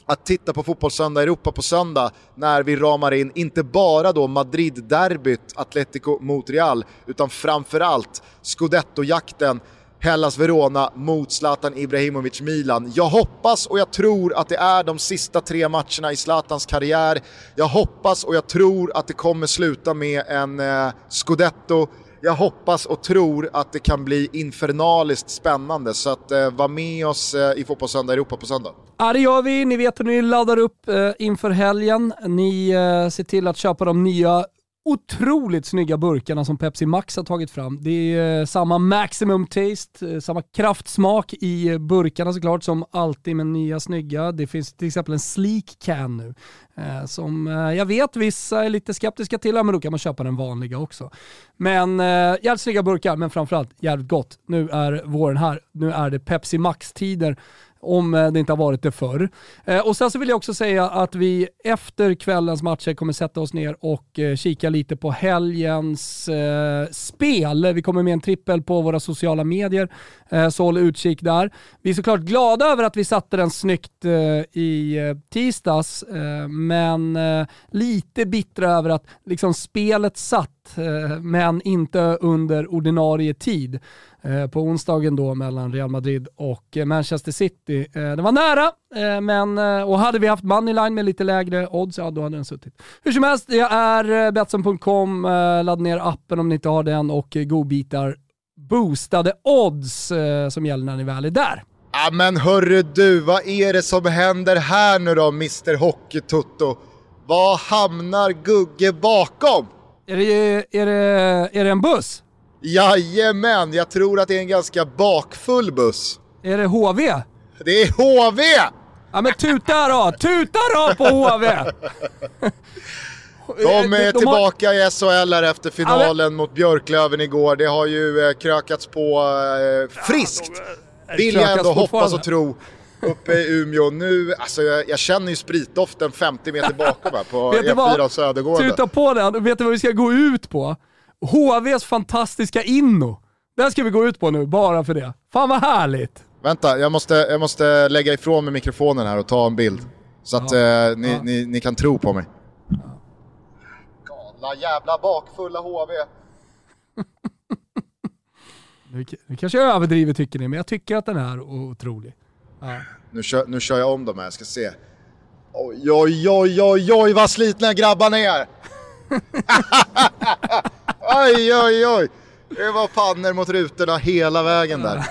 att titta på Fotbollssöndag Europa på söndag när vi ramar in inte bara då Madrid-derbyt, Atletico mot Real, utan framförallt Scudetto-jakten Hellas Verona mot Zlatan Ibrahimovic Milan. Jag hoppas och jag tror att det är de sista tre matcherna i Zlatans karriär. Jag hoppas och jag tror att det kommer sluta med en eh, Scudetto. Jag hoppas och tror att det kan bli infernaliskt spännande så att eh, var med oss eh, i Fotbollssöndag Europa på söndag. Ja det gör vi. Ni vet hur ni laddar upp eh, inför helgen. Ni eh, ser till att köpa de nya otroligt snygga burkarna som Pepsi Max har tagit fram. Det är eh, samma maximum taste, eh, samma kraftsmak i eh, burkarna såklart som alltid med nya snygga. Det finns till exempel en sleek can nu eh, som eh, jag vet vissa är lite skeptiska till, men då kan man köpa den vanliga också. Men eh, jävligt snygga burkar, men framförallt jävligt gott. Nu är våren här, nu är det Pepsi Max-tider om eh, det inte har varit det förr. Eh, och sen så vill jag också säga att vi efter kvällens matcher kommer sätta oss ner och eh, kika lite på helgens spel. Vi kommer med en trippel på våra sociala medier, så håll utkik där. Vi är såklart glada över att vi satte den snyggt i tisdags, men lite bittra över att liksom spelet satt, men inte under ordinarie tid på onsdagen då mellan Real Madrid och eh, Manchester City. Eh, Det var nära, eh, men eh, och hade vi haft moneyline med lite lägre odds, ja då hade den suttit. Hur som helst, det är eh, Betsson.com, eh, ladda ner appen om ni inte har den och eh, godbitar boostade odds eh, som gäller när ni väl är där. Ja men hörru du, vad är det som händer här nu då Mr Hockey-Tutto? Vad hamnar Gugge bakom? Är det, är det, är det en buss? Jajamän, jag tror att det är en ganska bakfull buss. Är det HV? Det är HV! Ja men tuta då! Tuta då på HV! De är De har- tillbaka i SHL här efter finalen mot Björklöven igår. Det har ju eh, krökats på eh, friskt, vill jag ändå hoppas och tro, uppe i Umeå. Nu, alltså jag, jag känner ju spritdoften 50 meter bakom här på Vet du vad? E4 Södergården. Tuta på den, vet du vad vi ska gå ut på? HVs fantastiska inno. Den ska vi gå ut på nu, bara för det. Fan vad härligt! Vänta, jag måste, jag måste lägga ifrån mig mikrofonen här och ta en bild. Så att eh, ni, ni, ni kan tro på mig. Galna jävla bakfulla HV. Nu, nu kanske jag överdriver tycker ni, men jag tycker att den är otrolig. Ja. Nu kör, nu kör jag om dem här, jag ska se. Oj, oj, oj, oj, oj vad slitna grabbarna är! oj, oj, oj! Det var pannor mot rutorna hela vägen där.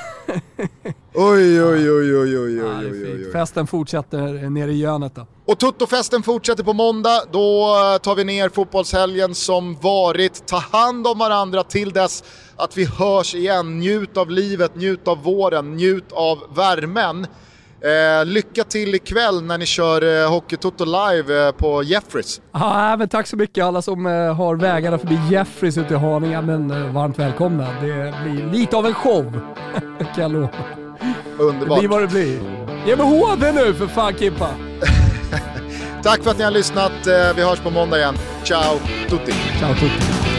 Oj, oj, oj, oj, oj, oj, oj, oj. Festen fortsätter nere i Jönet då. Och Tuttofesten fortsätter på måndag. Då eh, tar vi ner fotbollshelgen som varit. Ta hand om varandra till dess att vi hörs igen. Njut av livet, njut av våren, njut av värmen. Eh, lycka till ikväll när ni kör eh, Hockeytoto live eh, på Jeffries. Ja, men tack så mycket alla som eh, har vägarna förbi Jeffries ute i Haninge, men eh, varmt välkomna. Det blir lite av en show, kan jag lova. Det Underbart. blir vad det blir. Ge mig HD nu för fan Kimpa! Tack för att ni har lyssnat. Eh, vi hörs på måndag igen. Ciao tutti! Ciao tutti!